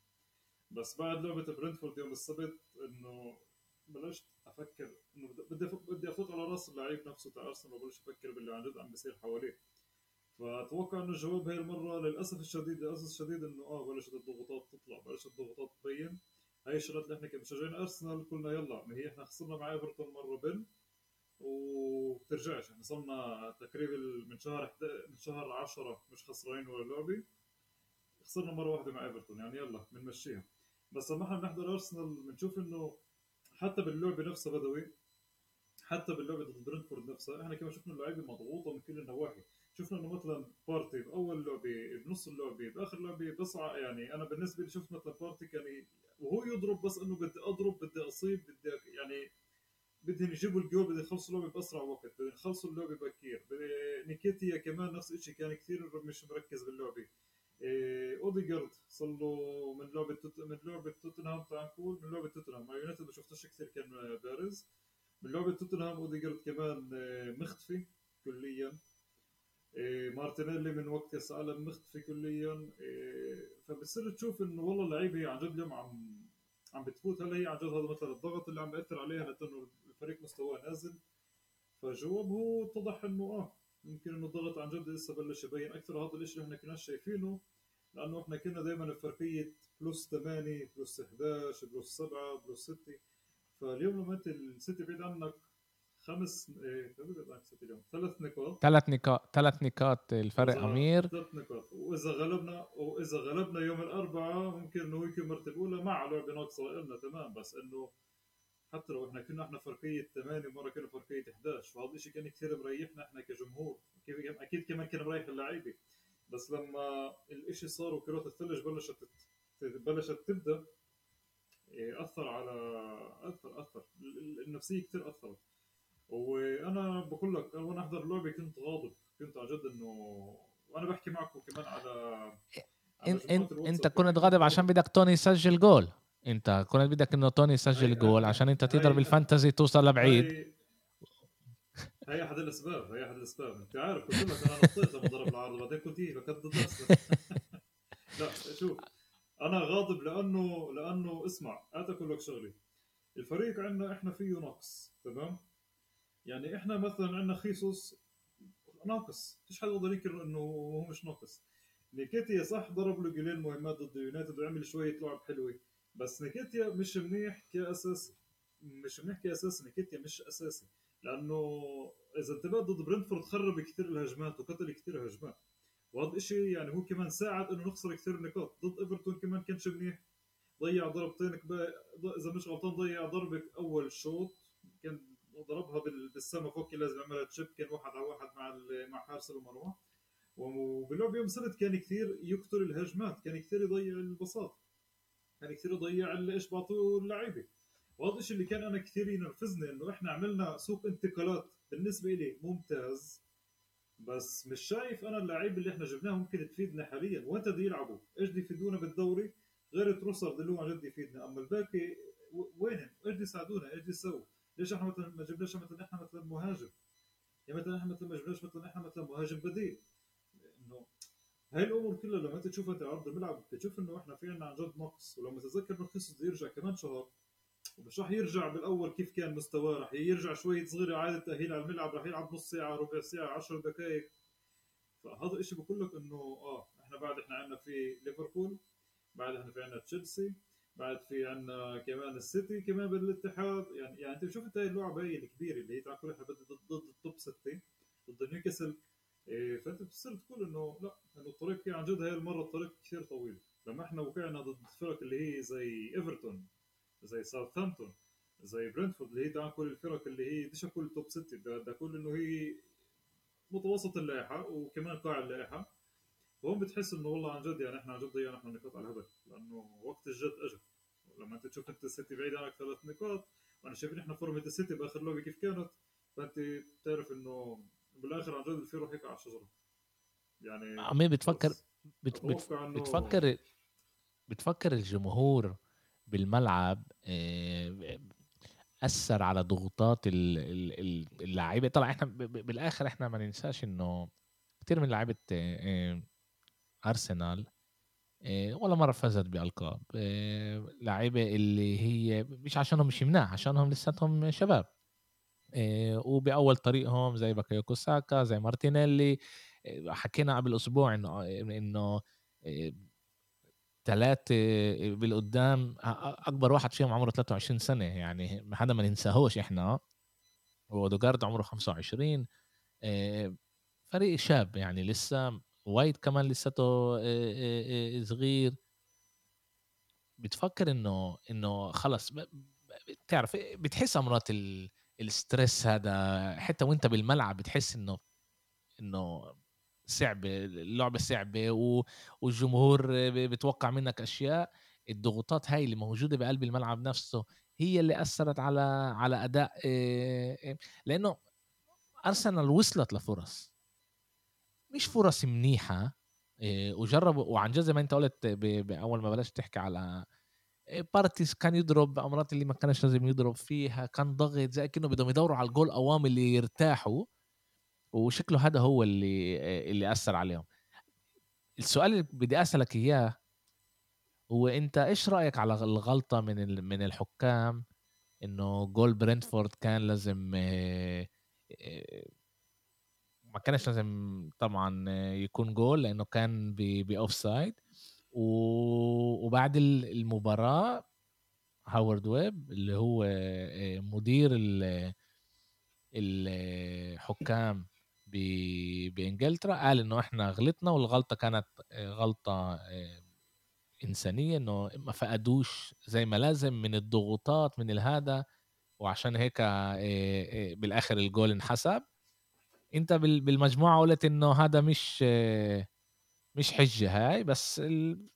بس بعد لعبة برنتفورد يوم السبت إنه بلشت أفكر إنه بدي بدي أفوت على رأس اللعيب نفسه تاع أرسنال وبلش أفكر باللي عن جد عم بيصير حواليه. فأتوقع إنه الجواب هاي المرة للأسف الشديد للأسف الشديد إنه آه بلشت الضغوطات تطلع بلشت الضغوطات تبين. هاي الشغلات اللي إحنا كمشجعين أرسنال قلنا يلا ما هي إحنا خسرنا مع إيفرتون مرة بن وبترجعش. إحنا صرنا تقريبا من شهر من شهر 10 مش خسرانين ولا لعبة خسرنا مرة واحدة مع إيفرتون. يعني يلا بنمشيها بس لما إحنا بنحضر أرسنال بنشوف إنه حتى باللعبة نفسها بدوي حتى باللعبة ضد برنتفورد نفسها إحنا كمان شفنا اللعيبة مضغوطة من كل النواحي. شفنا إنه مثلا بارتي بأول لعبة بنص اللعبة بآخر لعبة بسرعة يعني أنا بالنسبة لي شفت مثلا بارتي كان وهو يضرب بس إنه بدي أضرب بدي أصيب بدي يعني بدهم يجيبوا الجول بدهم يخلصوا اللعبة بأسرع وقت بدهم يخلصوا اللعبة بكير. نيكيتيا كمان نفس الشيء كان كثير مش مركز باللعبة. إيه أوديجارد صار له من لعبة من لعبة توتنهام تعال نقول من لعبة توتنهام مع يونايتد ما شفتش كثير كان بارز من لعبة توتنهام أوديجارد كمان آه، مختفي كليا. إيه مارتينيلي من وقت كاس العالم مختفي كليا إيه فبتصير تشوف إنه والله اللعيبة عن جد اليوم عم عم بتفوت. هلا هي عن جد هذا مثلا الضغط اللي عم بيأثر عليها لأنه الفريق مستواه نازل. فجواب هو اتضح إنه آه يمكن إنه الضغط عن جد لسه بلش يبين. أكثر هذا الشيء اللي إحنا كنا شايفينه لأنه إحنا كنا دائما بفرقيه plus 8 plus 11 plus 7 plus 6 فاليوم لما أنت السيتي بعيد عنك خمس إيه اليوم ثلاث نقاط. ثلاث نقاط ثلاث نقاط الفرق أمير. ثلاث نقاط. وإذا غلبنا وإذا غلبنا يوم الأربعاء ممكن إنه يكون المرتبه الأولى مع لعبه ناقصة لنا تمام. بس إنه حتى لو إحنا كنا إحنا فرقية 8 ومره كنا فرقية 11 فهذا الشيء كان كثير مريحنا إحنا كجمهور. أكيد كمان كان مريح اللعيبة. بس لما الإشي صار وكرات الثلج بلشت بلشت تبدأ إيه، أثر على أثر أثر. النفسية كثير أثرت. وأنا بقول لك أنا وأنا أحضر اللعبة كنت غاضب كنت عن جد إنه وأنا بحكي معكم كمان على انت إنت كنت غاضب عشان بدك توني يسجل جول. إنت كنت بدك إنه توني يسجل جول عشان إنت تقدر بالفانتزي توصل لبعيد. هي أحد الأسباب هي أحد الأسباب. أنت عارف قلت لك أنا نطيت لما ضرب العرض بعدين قلت إيه كنت ضد لا شوف أنا غاضب لأنه لأنه اسمع أقول لك شغلة. الفريق عندنا إحنا فيه نقص تمام؟ يعني إحنا مثلا عندنا خيسوس ناقص. فيش حد يقدر ينكر إنه هو مش ناقص. نيكيتيا صح ضرب له جولين مهمات ضد يونايتد وعمل شوية لعب حلوة. بس نيكيتيا مش منيح كأساس مش منيح كأساس نيكيتيا مش أساسي. لأنه إذا انتبهت ضد برنتفورد خرب كثير الهجمات وقتل كثير هجمات. وهذا الشيء يعني هو كمان ساعد إنه نخسر كثير نقاط. ضد إيفرتون كمان كانش منيح. ضيع ضربتين إذا مش غلطان ضيع ضربة أول شوط كان ضربها بالسما فوق لازم يعملها تشيب. كان واحد على واحد مع مع حارس المرمى وباللعب يوم سبت كان كثير يقتل الهجمات. كان كثير يضيع البساط. كان كثير يضيع إيش بعطوه اللعيبة. وهذا الشيء اللي كان أنا كثير ينرفزني إنه إحنا عملنا سوق انتقالات بالنسبة لي ممتاز. بس مش شايف أنا اللعيبه اللي إحنا جبناها ممكن تفيدنا حاليا. وين بده يلعبوا. إيش بده يفيدونا بالدوري؟ غير تروسرد اللي هو عن جد يفيدنا. أما الباقي وينهم؟ إيش بده يساعدونا؟ إيش بده يسووا؟ ليش إحنا مثلا ما جبناش مثلا إحنا مثلا مهاجم؟ يعني مثلا إحنا مثلا ما جبناش مثلا إحنا مثلا مهاجم بديل. إنه هاي الأمور كلها لما أنت تشوفها أنت عرض الملعب بتشوف إنه إحنا في عندنا عن جد نقص. ولما تتذكر انه بده يرجع كمان شهر ومش راح يرجع بالأول كيف كان مستواه راح يرجع شوي صغيره اعاده تأهيل على الملعب راح يلعب نص ساعة ربع ساعة 10 دقائق فهذا الشيء بقول لك إنه آه إحنا بعد إحنا عندنا في ليفربول بعد إحنا في عندنا تشيلسي. بعد في عندنا كمان السيتي كمان بالاتحاد. يعني يعني أنت شفت هاي اللعبة هي الكبيرة اللي هي تعال قول إحنا ضد ضد ال top ستة ضد نيوكاسل. إيه فأنت بتصير تقول إنه لا إنه الطريق عن جد هاي المرة الطريق كثير طويل. لما إحنا وقعنا ضد الفرق اللي هي زي إيفرتون زي ساوثهامبتون زي برنتفورد اللي هي تعال قول الفرق اللي هي بديش أقول top ستة. ده كل إنه هي متوسط اللائحة وكمان قاع اللائحة. هون بتحس إنه والله عن جد يعني إحنا عن جد ضيعنا إحنا نقاط على الهبل لأنه وقت الجد اجى لما أنت تشوف أنت السيتي بعيد عنك ثلاث نقاط وأنا شايفين إحنا فورمة السيتي بآخر لعبة كيف كانت فأنت بتعرف إنه بالآخر عن جد الفير راح يقع على الشجرة. يعني عمي بتفكر بت بت بتفكر بتفكر الجمهور بالملعب آه، أثر على ضغوطات اللعيبة. طلع إحنا بالآخر إحنا ما ننساش إنه كثير من لعيبة آه، ارسنال آه، ولا مرة فازت بألقاب. لعيبة اللي هي مش عشانهم مش مناح عشانهم لساتهم شباب. وبأول طريقهم زي بوكايو ساكا زي مارتينيلي. حكينا قبل أسبوع إنه إنه ثلاثة بالقدام أكبر واحد فيهم عمره 23 سنة. يعني حدا ما ننساهوش إحنا. ودوغارد عمره 25 فريق شاب يعني لسه وايد كمان لساته صغير. بتفكر إنه إنه خلص بتعرف بتحس امرات الستريس هذا حتى وأنت بالملعب بتحس إنه إنه صعبه اللعبة صعبة والجمهور بتوقع منك أشياء. الضغوطات هاي اللي موجودة بقلب الملعب نفسه هي اللي أثرت على على أداء لأنه أرسنال وصلت لفرص. مش فرص منيحة وجربوا وعن جد زي ما انت قلت باول ما بلشت تحكي على بارتي كان يضرب امرات اللي ما كانش لازم يضرب فيها كان ضغط زي كأنه بدهم يدوروا على الجول أوام اللي يرتاحوا وشكله هذا هو اللي اللي أثر عليهم. السؤال اللي بدي أسألك إياه هو أنت إيش رأيك على الغلطة من من الحكام إنه جول برنتفورد كان لازم ما كانش لازم طبعا يكون جول لأنه كان ب offside وبعد المباراة هاورد ويب اللي هو مدير الحكام بإنجلترا قال إنه إحنا غلطنا والغلطة كانت غلطة إنسانية إنه ما فقدوش زي ما لازم من الضغوطات من الهذا وعشان هيك بالآخر الجول انحسب. انت بالمجموعة قلت انه هذا مش مش حجة هاي بس ال...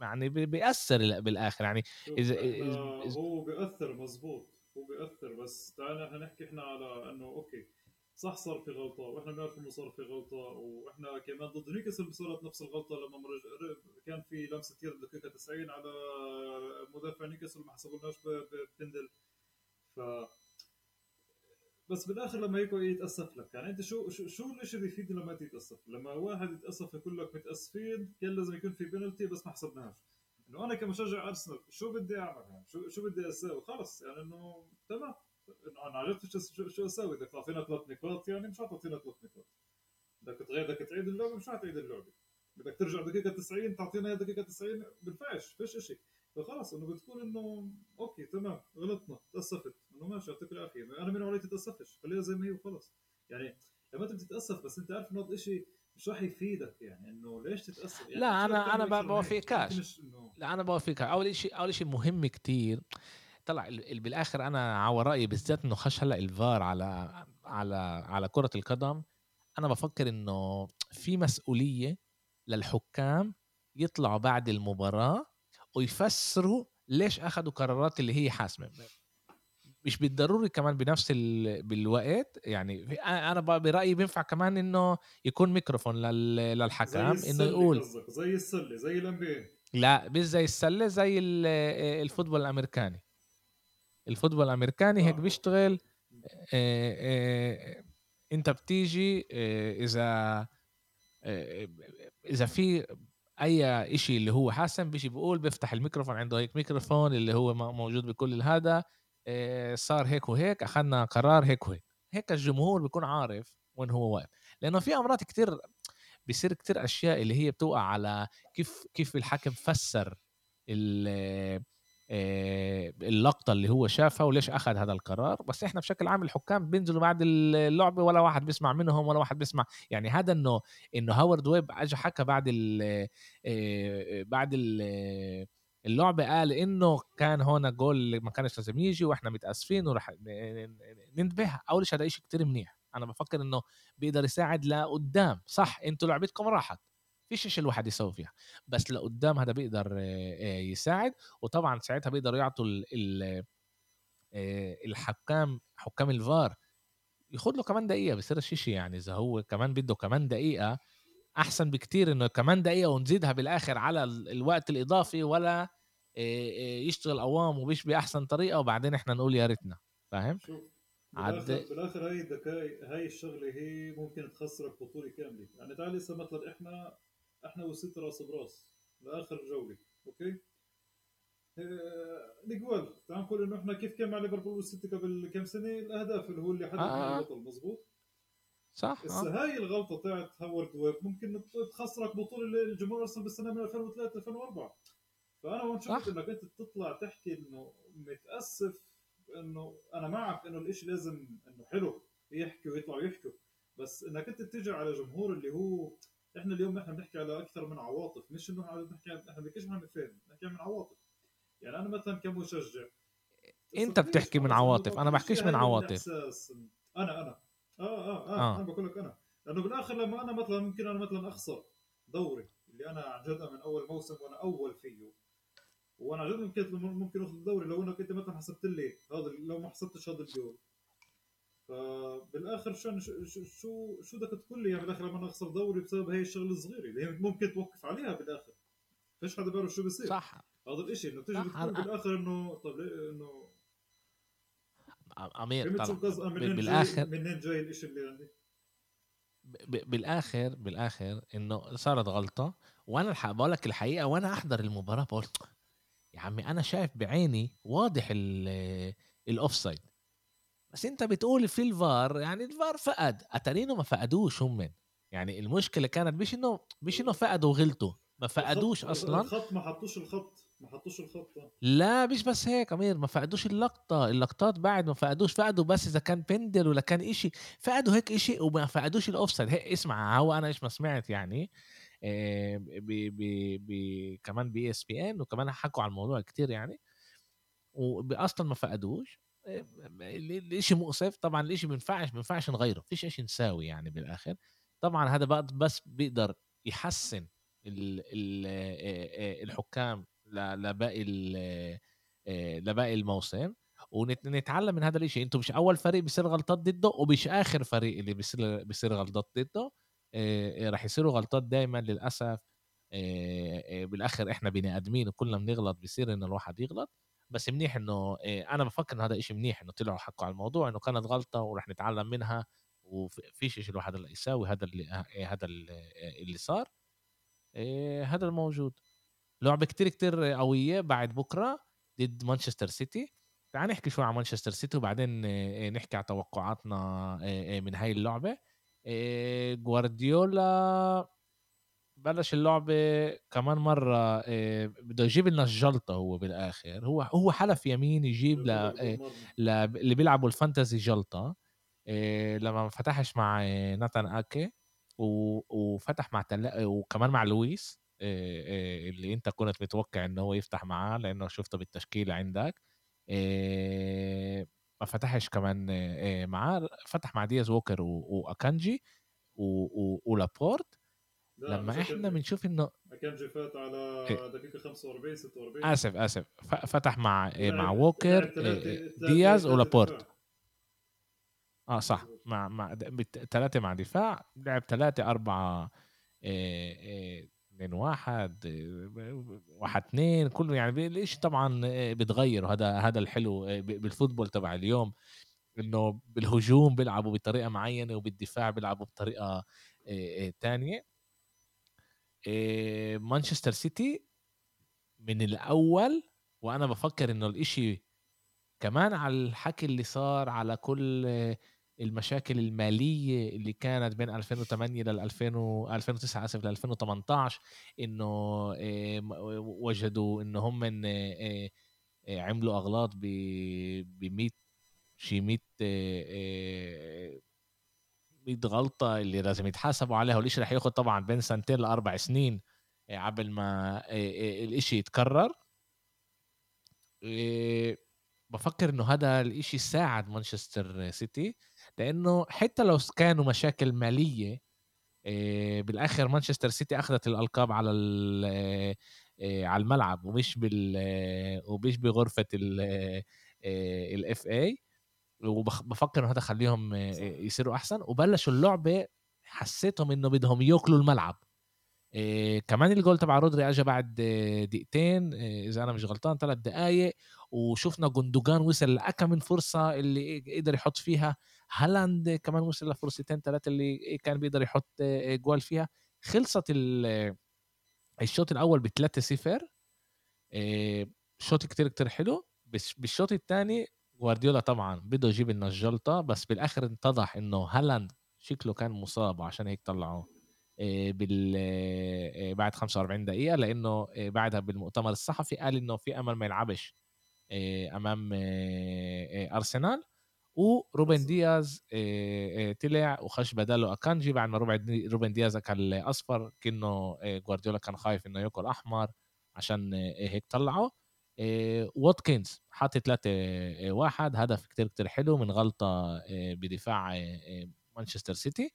يعني بيأثر بالآخر. يعني إذا هو بيأثر مزبوط هو بيأثر بس تعال إحنا نحكي إحنا على إنه أوكي صح صار في غلطة وإحنا بنعرف إنه صار في غلطة وإحنا كمان ضد نيوكاسل صارت نفس الغلطة لما مرج... كان في لمسة يد بالدقيقه 90 على مدافع نيوكاسل ما حسبولناش بتندل. ف بس بالآخر لما هيك يتأسف لك. يعني أنت شو شو, شو الشيء اللي يفيد لما يتاسف لما واحد يتأسف يقول لك متاسفين كان لازم يكون في بنالتي بس ما حسبناهاش. إنه أنا كمشجع ارسنال شو بدي أعمل؟ يعني شو شو بدي أسوي خلص. يعني إنه تمام. أنا عرفت شو شو أسوي بدك تعطينا ثلاث نقاط يعني مش حتعطينا ثلاث نقاط بدك تغير بدك تعيد اللعبة مش حتعيد اللعبة. بدك ترجع دقيقة 90 تعطينا دقيقة 90 بنفعش فيش شيء فخلص إنه بتكون إنه أوكي تمام غلطنا تأسفت. إنه ماشي يعطيك العافيه أنا من علي تتأسفش خليها زي ما هي وخلص يعني لما أنت بتتأسف بس أنت عارف إنه هذا الشيء مش راح يفيدك يعني إنه ليش تتأسف؟ يعني لا أنا أنا بوافقكش. لا أنا بوافقك أول شيء أول شيء مهم كتير. طلع بالآخر أنا على رأيي بالذات إنه خش هلأ الفار على على على كرة القدم. أنا بفكر إنه في مسؤولية للحكام يطلعوا بعد المباراة ويفسروا ليش اخذوا قرارات اللي هي حاسمة. مش بالضروري كمان بنفس بالوقت يعني أنا برأيي بينفع كمان إنه يكون ميكروفون للحكم إنه يقول زي السلة زي لا مش زي السلة زي ال football الأمريكاني. ال football الأمريكاني هيك بيشتغل أنت بتيجي إذا إذا في أي إشي اللي هو حسن بيجي بيقول بيفتح الميكروفون عنده هيك ميكروفون اللي هو موجود بكل هذا صار هيك وهيك أخذنا قرار هيك وهيك. هيك الجمهور بيكون عارف وين هو واقف لأنه في مرات كتير بيصير كتير أشياء اللي هي بتوقع على كيف كيف الحكم فسر اللقطة اللي هو شافها وليش أخذ هذا القرار. بس إحنا بشكل عام الحكام بينزلوا بعد اللعبة ولا واحد بيسمع منهم ولا واحد بيسمع. يعني هذا إنه إنه هاورد ويب اجى حكى بعد ال بعد ال اللعبة قال إنه كان هون جول ما كانش لازم يجي وإحنا متأسفين وراح ننتبه. أول شيء هذا شيء كثير منيح. أنا بفكر إنه بيقدر يساعد لقدام. صح أنتوا لعبتكم راحت. فيش شيء الواحد يسوي فيها. بس لقدام هذا بيقدر يساعد وطبعا ساعتها بيقدروا يعطوا الحكام حكام الفار ياخذ له كمان دقيقة بصير شيء يعني إذا هو كمان بده كمان دقيقة أحسن بكتير إنه كمان دقيقة ونزيدها بالآخر على الوقت الإضافي ولا يشتغل قوام ومش بأحسن طريقة وبعدين إحنا نقول يا ريتنا. فاهم؟ شوف بالاخر, هاي الذكاء هاي الشغلة هي ممكن تخسرك بطولة كاملة. يعني تعال هسه مثلا إحنا إحنا والسيتي راس براس لآخر جولة okay؟ الجوال تعال نقول إنه إحنا كيف كان مع ليفربول والسيتي قبل كم سنة؟ الأهداف اللي هو اللي حدد آه. البطل مزبوط صح بس آه. هاي الغلطة تاعت هاورد ويب ممكن تخسرك بطولة الجمهور أرسنال بالسنة من 2003 2004 فأنا هون شفت إنك أنت تطلع تحكي إنه متأسف إنه أنا معك إنه الإشي لازم إنه حلو يحكوا ويطلعوا يحكوا بس إنك أنت تيجي على جمهور اللي هو إحنا اليوم إحنا بنحكي على أكثر من عواطف مش إنه بنحكي إحنا بنحكيش عن فهم بنحكي من عواطف. يعني أنا مثلا كمشجع. أنت بتحكي من عواطف أنا بحكيش من عواطف. أنا أنا. آه آه آه, آه. أنا بقول لك أنا. لأنه بالآخر لما أنا مثلا ممكن أنا مثلا أخسر دوري اللي أنا عن جد من أول موسم وأنا أول فيه وأنا عن جد ممكن ممكن أخذ الدوري لو أنك أنت مثلا حسبت لي هذا لو ما حسبتش هذا الجول. فبالآخر شو شو شو شو بدك تقول لي؟ يعني بالآخر لما نخسر دوري بسبب هي الشغلة الصغيرة. اللي هي ممكن توقف عليها بالآخر. فيش حدا بيعرف شو بيصير. صح. هذا الشيء إنه تيجي بتقول بالآخر إنه طب ليه إنه أمير طبعا بالاخر منين جاي الشيء اللي عندي؟ بالاخر بالآخر إنه صارت غلطة. وأنا الحق بقول لك الحقيقة وأنا أحضر المباراة بقول يا عمي أنا شايف بعيني واضح ال offside بس انت بتقول في الفار يعني الفار فقد. اتارينه ما فقدوش هم. يعني المشكلة كانت مش انه مش انه فقدوا وغلطوا ما فقدوش أصلا. الخط ما حطوش الخط. ما حطوش الخطة لا مش بس هيك أمير. ما فقدوش اللقطة. اللقطات بعد ما فقدوش فقدوا بس إذا كان بندل ولا كان إشي. فقدوا هيك إشي وما فقدوش ال offside. هيك اسمع هو أنا إيش ما سمعت يعني آه، ب ب ب كمان ب ESPN وكمان حكوا على الموضوع كتير يعني واصلا ما فقدوش. آه، الاشي مؤسف طبعا الاشي ما ينفعش نغيره فيش اشي نساوي يعني بالآخر. طبعا هذا بس بيقدر يحسن ال ال الحكام لباقي لباقي الموسم. ونتعلم من هذا الشيء أنتم مش أول فريق بيصير غلطات ضده ومش آخر فريق اللي بيصير بيصير غلطات ضده. راح يصيروا غلطات دائما للأسف. بالآخر إحنا بني آدمين وكلنا بنغلط بيصير إن الواحد يغلط. بس منيح إنه أنا بفكر إنه هذا شيء منيح إنه طلعوا حكوا على الموضوع إنه كانت غلطة ورح نتعلم منها وفيش شيء الواحد اللي يساوي هذا اللي هذا اللي صار هذا الموجود. لعبه كتير كتير قوية بعد بكرة ضد مانشستر سيتي تعال نحكي شوي عن مانشستر سيتي وبعدين نحكي على توقعاتنا من هاي اللعبة. جوارديولا بلش اللعبة كمان مرة بده يجيب لنا الجلطة هو بالآخر. هو هو حلف يمين يجيب ل... ل... اللي بيلعبوا الفانتزي جلطة لما ما فتحش مع ناتان آكي و... وفتح مع تل... وكمان مع لويس اللي انت كنت متوقع إنه هو يفتح معاه لأنه شفته بالتشكيلة عندك ما فتحش كمان معاه. فتح مع دياز ووكر وأكانجي ولابورت. لما إحنا بنشوف إنه اكانجي فات على إيه. دقيقة 45 46 آسف آسف. فتح مع مع ووكر دياز ولابورت آه صح. مع مع ثلاثة مع دفاع. لعب ثلاثة أربعة اثنين واحد واحد اثنين كله يعني الشيء طبعا بيتغير وهذا هذا الحلو بالفوتبول تبع اليوم إنه بالهجوم بيلعبوا بطريقة معينة وبالدفاع بيلعبوا بطريقة تانية. مانشستر سيتي من الأول وأنا بفكر إنه الإشي كمان على الحكي اللي صار على كل المشاكل المالية اللي كانت بين 2008 لل 2000 2009 آسف ل 2018 إنه وجدوا إنه هم عملوا أغلاط ب 100 شي 100 100 غلطة اللي لازم يتحاسبوا عليها والشيء رح ياخذ طبعا بين سنتين لأربع سنين قبل ما الإشي يتكرر. بفكر إنه هذا الإشي ساعد مانشستر سيتي لأنه حتى لو كانوا مشاكل مالية بالآخر مانشستر سيتي أخذت الألقاب على على الملعب ومش بال ومش بغرفة الاف اي وبفكر انه هذا خليهم يصيروا أحسن. وبلشوا اللعبه حسيتهم إنه بدهم يأكلوا الملعب. إيه كمان الجول تبع رودري اجى بعد دقيقتين إيه إذا أنا مش غلطان ثلاث دقائق وشفنا جندوجان وصل لاكم من فرصة اللي قدر يحط فيها. هالاند كمان وصل لفرصتين ثلاثة اللي كان بيقدر يحط جوال فيها. خلصت الشوط الأول ب 3 0 إيه شوط كتير كتير حلو. بالشوط الثاني جوارديولا طبعا بده يجيب لنا الجلطه بس بالآخر اتضح إنه هالاند شكله كان مصاب وعشان هيك طلعوه. بال بعد 45 دقيقة لأنه بعدها بالمؤتمر الصحفي قال إنه في أمل ما يلعبش أمام أرسنال. وروبن دياز طلع وخش بداله أكانجي بعد ما روبن دياز أكل أصفر كأنه جوارديولا كان خايف إنه يأكل أحمر عشان هيك طلعه واتكنز حاطط 3 واحد هدف كتير كتير حلو من غلطة بدفاع مانشستر سيتي.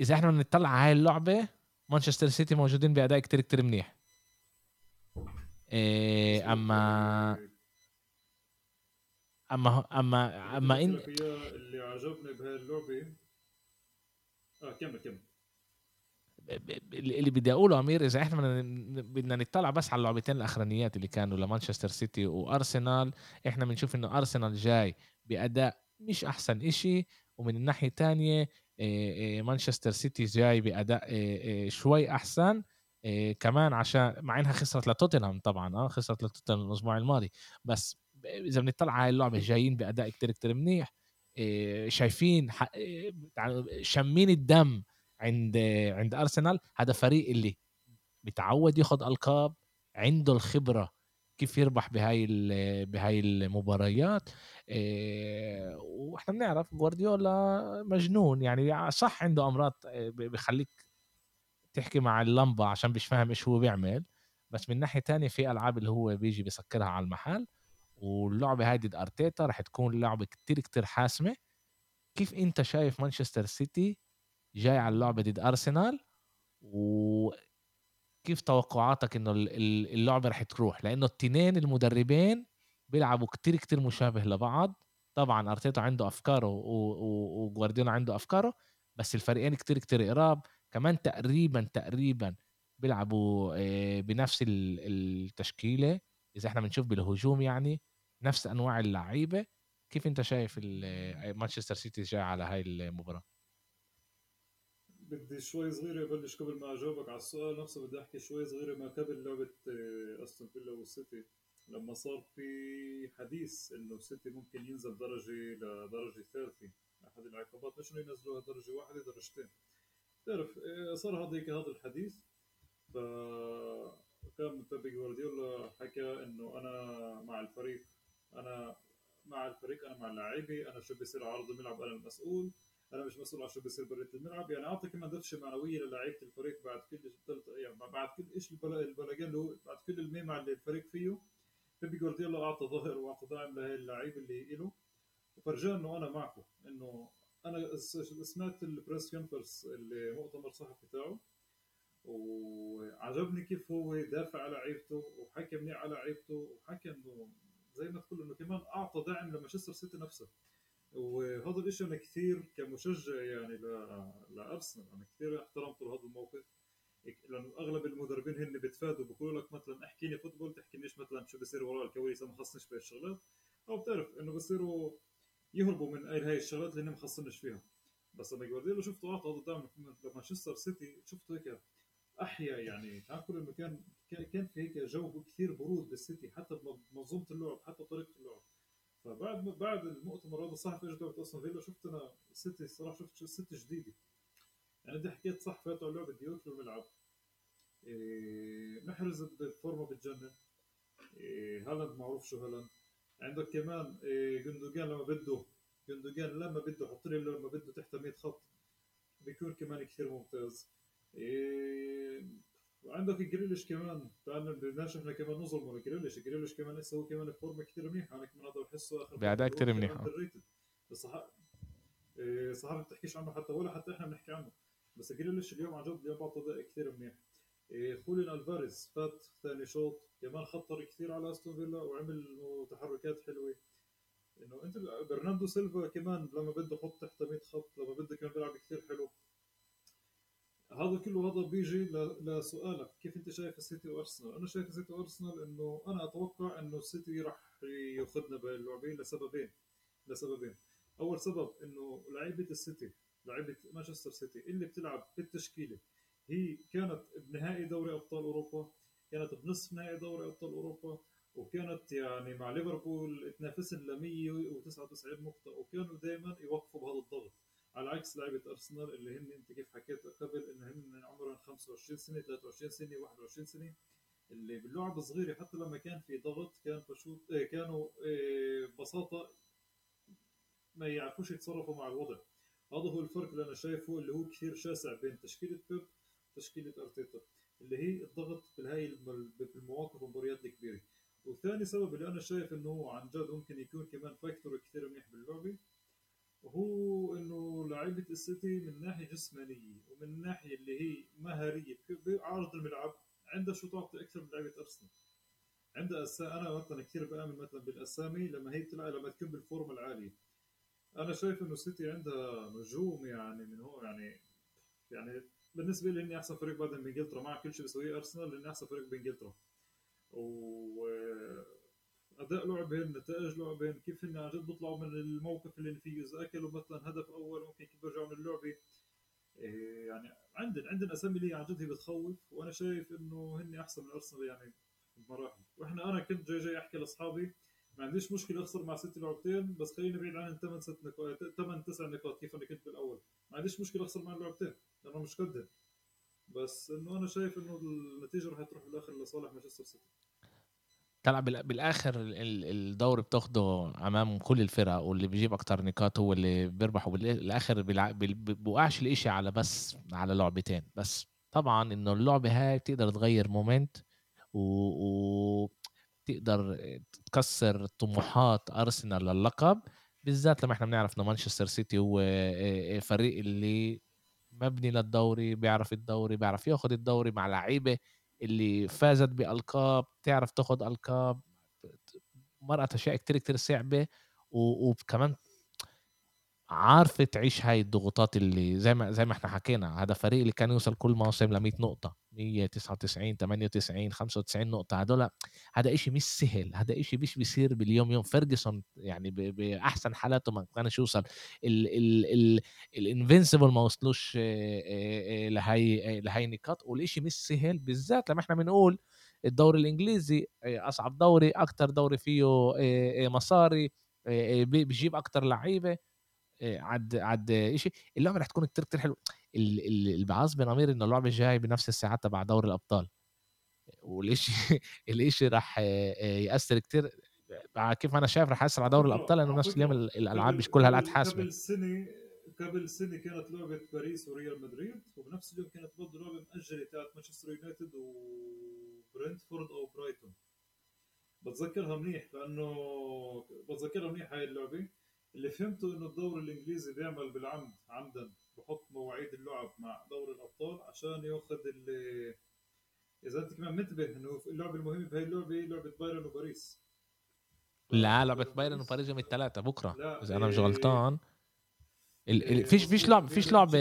إذا إحنا بنطلع على هاي اللعبة مانشستر سيتي موجودين بأداء كتير كتير منيح. أما أما أما أما إن اللي عجبني بهاي اللعبة آه كمل كمل. اللي بدي أقوله أمير إذا إحنا بدنا نطلع بس على اللعبتين الأخرانيات اللي كانوا لمانشستر سيتي وأرسنال إحنا بنشوف إنه أرسنال جاي بأداء مش أحسن إشي ومن الناحية الثانية مانشستر سيتي جاي بأداء شوي أحسن كمان عشان مع إنها خسرت لتوتنهام طبعا آه خسرت لتوتنهام الأسبوع الماضي بس إذا بنطلع على اللعبة جايين بأداء كتير كتير منيح شايفين شمين الدم عند عند أرسنال هذا فريق اللي بتعود ياخد ألقاب عنده الخبرة كيف يربح بهاي بهاي المباريات. إيه وإحنا بنعرف جوارديولا مجنون يعني صح عنده أمراض آه، بخليك تحكي مع اللمبة عشان مش فاهم إيش هو بيعمل. بس من ناحية تانية في ألعاب اللي هو بيجي بيسكرها على المحل واللعبة ضد أرتيتا رح تكون لعبة كتير كتير حاسمة. كيف أنت شايف مانشستر سيتي جاي على اللعبة ضد أرسنال وكيف توقعاتك إنه اللعبة رح تروح؟ لأنه التنين المدربين بيلعبوا كتير كتير مشابه لبعض. طبعا أرتيتا عنده أفكاره وجوارديولا عنده أفكاره بس الفريقين كتير كتير قراب. كمان تقريبا تقريبا بيلعبوا آه، بنفس التشكيلة. إذا إحنا بنشوف بالهجوم يعني نفس أنواع اللعيبة. كيف أنت شايف مانشستر سيتي جاي على هاي المباراة؟ بدي شوي صغيرة بلش قبل ما أجاوبك على السؤال نفسه بدي أحكي شوي صغيرة ما قبل لعبة آه، أستون فيلا والسيتي. لما صار في حديث إنه السيتي ممكن ينزل درجة لدرجة ثالثة أحد العقابات مش إنه ينزلوها درجة واحدة درجتين؟ تعرف آه، صار هذا هيك هذا الحديث. فكان بيب جوارديولا حكى إنه أنا مع الفريق أنا مع الفريق أنا مع اللاعبي أنا شو بيصير ع أرض الملعب أنا المسؤول أنا مش مسؤول عن شو بيصير برية الملعب يعني أعطي كمان دفشه معنوية للاعيبة الفريق بعد كل يعني بعد كل إيش ال בלגן اللي هو بعد كل الميمع اللي الفريق فيه بيبي جوارديولا أعطى ظهر وأعطى دعم لهي اللعيبة اللي له وفرجاه إنه أنا معكم إنه أنا سمعت ال press conference اللي مؤتمر صحفي تاعه وعجبني كيف هو دافع على لعيبته وحكى منيح على لعيبته وحكى إنه زي ما تقول إنه كمان أعطى دعم لمانشستر سيتي نفسه. وهذا الشيء أنا كثير كمشجع يعني لأرسنال أنا كثير احترمته لهذا الموقف. لأنه أغلب المدربين هن بتفادوا بقولوا لك مثلا احكي لي فوتبول تحكي ليش مثلا شو بصير وراء الكواليس ما خصنيش بهي الشغلات. أو بتعرف إنه بصيروا يهربوا من هاي الشغلات اللي ما مخصنش فيها. بس لما جوارديولا شفته اعطى هذا الدعم لمانشستر سيتي شفته هيك أحيا يعني. كل انه كان كان في هيك جو كثير برود بالسيتي حتى بمنظومه اللعب حتى طريقة اللعب. فبعد بعد المؤتمر هذا الصحفي اجى لعبه أصلا؟ فيلا شفت أنا سيتي الصراحه شفت سيتي جديدة. يعني انت حكيت صح على لعبه جوات الملعب إيه محرز الفورمة بتجنن إيه هالاند معروف شو هالاند. عندك كمان إيه جندوجان لما بده جندوجان لما بده حط لي لما بده تحت 100 خط. بيكون كمان كثير ممتاز. إيه وعندك جريليش كمان. تعال بدناش إحنا كمان نظلم جريليش جريليش كمان لسه هو كمان بفورمة كثير منيحه أنا كمان هذا بحسه آخر بأداء كثير منيح. بس إيه صحابي ما بتحكيش عنه حتى ولا حتى إحنا بنحكي عنه. بس جريليش اليوم عن جد اليوم بعطى أداء كثير منيح. إيه خولين ألفاريز فات ثاني شوط. كمان خطر كثير على أستون فيلا وعمل تحركات حلوة. إنه انت برناردو سيلفا كمان لما بده يحط تحت 100 خط لما بده كمان بيلعب كثير حلو. هذا كله هذا بيجي لسؤالك. كيف أنت شايف السيتي وأرسنال؟ أنا شايف السيتي وأرسنال إنه أنا أتوقع إنه السيتي راح ياخذها باللعبتين لسببين لسببين. أول سبب إنه لعيبة السيتي لعيبة مانشستر سيتي اللي بتلعب بالتشكيلة هي كانت بنهائي دوري أبطال أوروبا كانت بنصف نهائي دوري أبطال أوروبا وكانت يعني مع ليفربول تنافسن ل 199 نقطة وكانوا دائما يوقفوا بهذا الضغط. على عكس لعيبه أرسنال اللي هن أنت كيف حكيت قبل انه هن عمرهم 25 سنة 23 سنة 21 سنة اللي باللعب صغيره حتى لما كان في ضغط كان بشوط إيه كانوا إيه ببساطة ما يعرفوش يتصرفوا مع الوضع. هذا هو الفرق اللي أنا شايفه اللي هو كثير شاسع بين تشكيلة بيب وتشكيلة أرتيتا اللي هي الضغط بالهاي بالمواقف والمباريات الكبيرة. وثاني سبب اللي أنا شايف إنه هو عن جد ممكن يكون كمان factor كثير منيح باللعبة هو إنه لعيبه السيتي من ناحية جسمانية ومن ناحية اللي هي مهارية. بأرض الملعب عندها تعطي أكثر من لعيبه أرسنال. عندها أسا... أنا مثلا كثير بامن مثلا بالأسامي لما هي تلعب لما تكون بالفورمة العالية. أنا شايف إنه السيتي عندها نجوم يعني من هون يعني يعني بالنسبة لي إني أحسن فريق بعد بانجلترا مع كل شيء بيسويه أرسنال لاني أحسن فريق بإنجلترا. و أداء لعبهم نتائج لعبهم كيف هن عن جد بيطلعوا من الموقف اللي فيه إذا أكلوا مثلا هدف أول ممكن كيف بيرجعوا من اللعبة. إيه يعني عندن عندن أسامي اللي عن جد هي بتخوف وأنا شايف إنه هن أحسن من أرسنال يعني بمراحل. وإحنا أنا كنت جاي جاي أحكي لأصحابي ما عنديش مشكلة أخسر مع ست لعبتين بس خليني بعيد عنهم ثمان ست نقاط ثمان تسع نقاط كيف أنا كنت بالأول. ما عنديش مشكلة أخسر مع اللعبتين لأنه مش قدهم بس إنه أنا شايف إنه النتيجة راح تروح بالآخر لصالح مانشستر سيتي. طلع بالآخر الدوري بتاخده أمام كل الفرق واللي بيجيب أكتر نقاط هو اللي بيربح وبالاخر بوقعش الإشي على بس على لعبتين بس. طبعا إنه اللعبة هاي بتقدر تغير مومنت و... تقدر تكسر طموحات أرسنال للقب بالذات لما إحنا بنعرف إنه مانشستر سيتي هو فريق اللي مبني للدوري بيعرف الدوري بيعرف ياخذ الدوري مع لعيبة اللي فازت بألقاب تعرف تاخذ ألقاب مرقت اشياء كتير كتير صعبه وكمان عارفة تعيش هاي الضغوطات اللي زي ما زي ما إحنا حكينا هذا فريق اللي كان يوصل كل موسم ل 100 نقطة. 199 98 95 نقطة هدول هذا إشي مش سهل هذا إشي مش بيصير باليوم يوم فيرجسون يعني بأحسن حالاته ما كانش يوصل ال invincible ما وصلوش لهي لهي النقاط والإشي مش سهل بالذات لما إحنا بنقول الدوري الإنجليزي أصعب دوري أكثر دوري فيه مصاري بيجيب أكثر لعيبة عد عد شيء اللعبة رح تكون كتير كتير حلوة. اللي بعصبني أمير انه اللعبه الجاي بنفس الساعات تبع دوري الأبطال. والشيء الشيء راح يأثر كتير. كيف أنا شايف راح يأثر على دوري الأبطال لأنه نفس اليوم الألعاب مش كلها هالقد حاسمه قبل سنة قبل سنة كانت لعبة باريس وريال مدريد وبنفس اليوم كانت برضه لعبة مأجلة تاعت مانشستر يونايتد وبرنتفورد أو برايتون. بتذكرها منيح لأنه بتذكرها منيح هاي اللعبة. اللي فهمته إنه الدوري الإنجليزي بيعمل بالعمد عمدا. بحط مواعيد اللعب مع دوري الأبطال عشان ياخذ اللي اذا انت كمان منتبه إنه اللعبه المهمه بهي اللعبة لعبة بايرن وباريس. لا لعبة بايرن وباريس يوم الثلاثة بكرة. لا إذا أنا مش غلطان. ال... فيش فيش لعبه فيش لعبه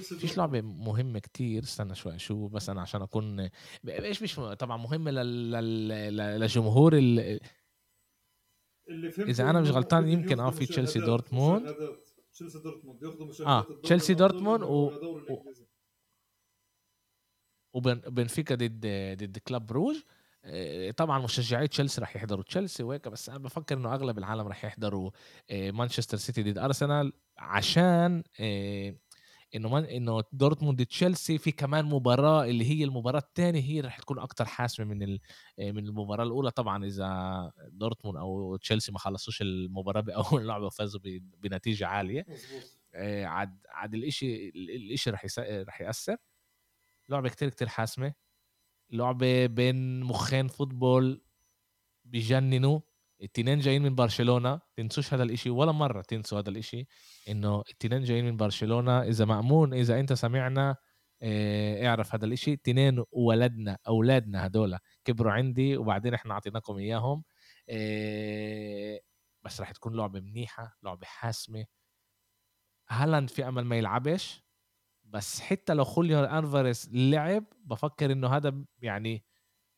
فيش لعبه مهمه كتير. استنى شوي شو بس أنا عشان اكون إيش مش طبعا مهمه لل... لجمهور ال... اللي إذا أنا مش غلطان يمكن آه في تشيلسي دورتموند. تشيلسي دورتموند. ياخذوا مشاهدات آه تشيلسي دورتموند و وبنفيكا ضد ضد كلاب بروج آه، طبعا مشجعي تشيلسي راح يحضروا. تشيلسي وهيك بس أنا بفكر إنه أغلب العالم راح يحضروا آه، مانشستر سيتي ضد أرسنال عشان آه، إنه من إنه دورتموند تشيلسي في كمان مباراة اللي هي المباراة الثانية هي رح تكون أكثر حاسمة من من المباراة الأولى. طبعا إذا دورتموند أو تشيلسي ما خلصوش المباراة بأول لعبة وفازوا بنتيجة عالية. عاد عاد الإشي الإشي رح رح يأثر. لعبة كتير كتير حاسمة. لعبة بين مخين فوتبول بجننوا. التنين جايين من برشلونة تنسوش هذا الإشي ولا مرة تنسوا هذا الإشي إنه التنين جايين من برشلونة. إذا مأمون إذا أنت سمعنا آه اعرف هذا الإشي. تنين ولدنا أولادنا هدول كبروا عندي وبعدين إحنا أعطيناكم إياهم. آه بس راح تكون لعبة منيحة لعبة حاسمة. هالاند في أمل ما يلعبش. بس حتى لو خوليان ألفاريز لعب بفكر إنه هذا يعني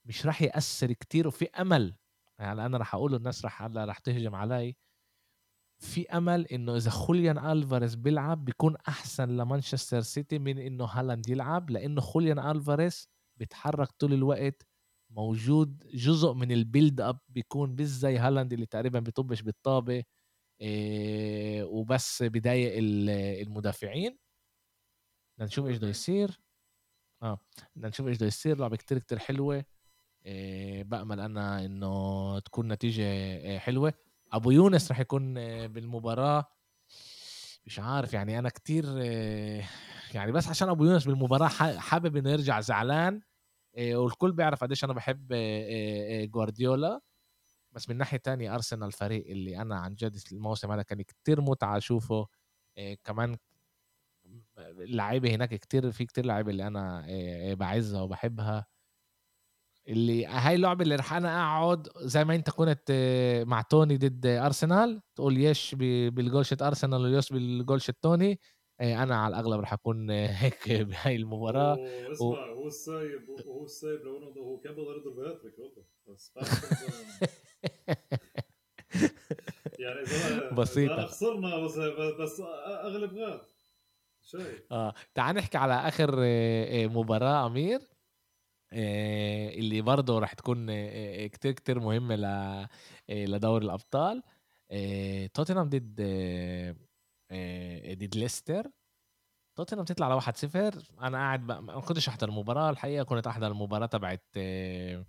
مش راح يأثر كتير وفي أمل يعني أنا راح أقول الناس راح هلأ راح تهجم علي. في أمل إنه إذا خوليان ألفاريز بيلعب بيكون أحسن لمانشستر سيتي من إنه هالاند يلعب لإنه خوليان ألفاريز بيتحرك طول الوقت موجود جزء من ال build up بيكون بس زي هالاند اللي تقريبا بيطبش بالطابة إيه وبس بضايق المدافعين. بدنا نشوف إيش بده يصير. آه بدنا نشوف إيش بده يصير لعبة كتير كتير حلوة. بأمل أنا إنه تكون نتيجة إيه حلوة. أبو يونس رح يكون إيه بالمباراة. مش عارف يعني أنا كتير يعني بس عشان أبو يونس بالمباراة حابب إنه يرجع زعلان والكل بيعرف قديش أنا بحب جوارديولا. بس من ناحية تانية أرسنال الفريق اللي أنا عن جد الموسم هذا كان كتير متعة أشوفه. كمان اللعيبه هناك كتير في كتير لعيبة اللي أنا بعزها وبحبها. اللي هاي اللعبة اللي رح أنا أقعد زي ما أنت كنت مع توني ضد أرسنال تقول يش بالجولشة أرسنال ويش بالجولشة توني. أنا على الأغلب رح أكون هيك بهاي المباراة. اسمع و... هو السايب هو السايب لو أنه هو كان بده يضرب هاتريك والله بس يعني إذا بسيطة. خسرنا بس بس أغلب غاد. شايف آه تعال نحكي على آخر مباراة أمير. اللي برضه راح تكون كتير كتير مهمه لدوري الأبطال. توتنهام ضد ضد ليستر. توتنهام تطلع على 1-0 أنا قاعد ما كنتش أحضر المباراة الحقيقة كنت أحضر المباراة تبعت آه،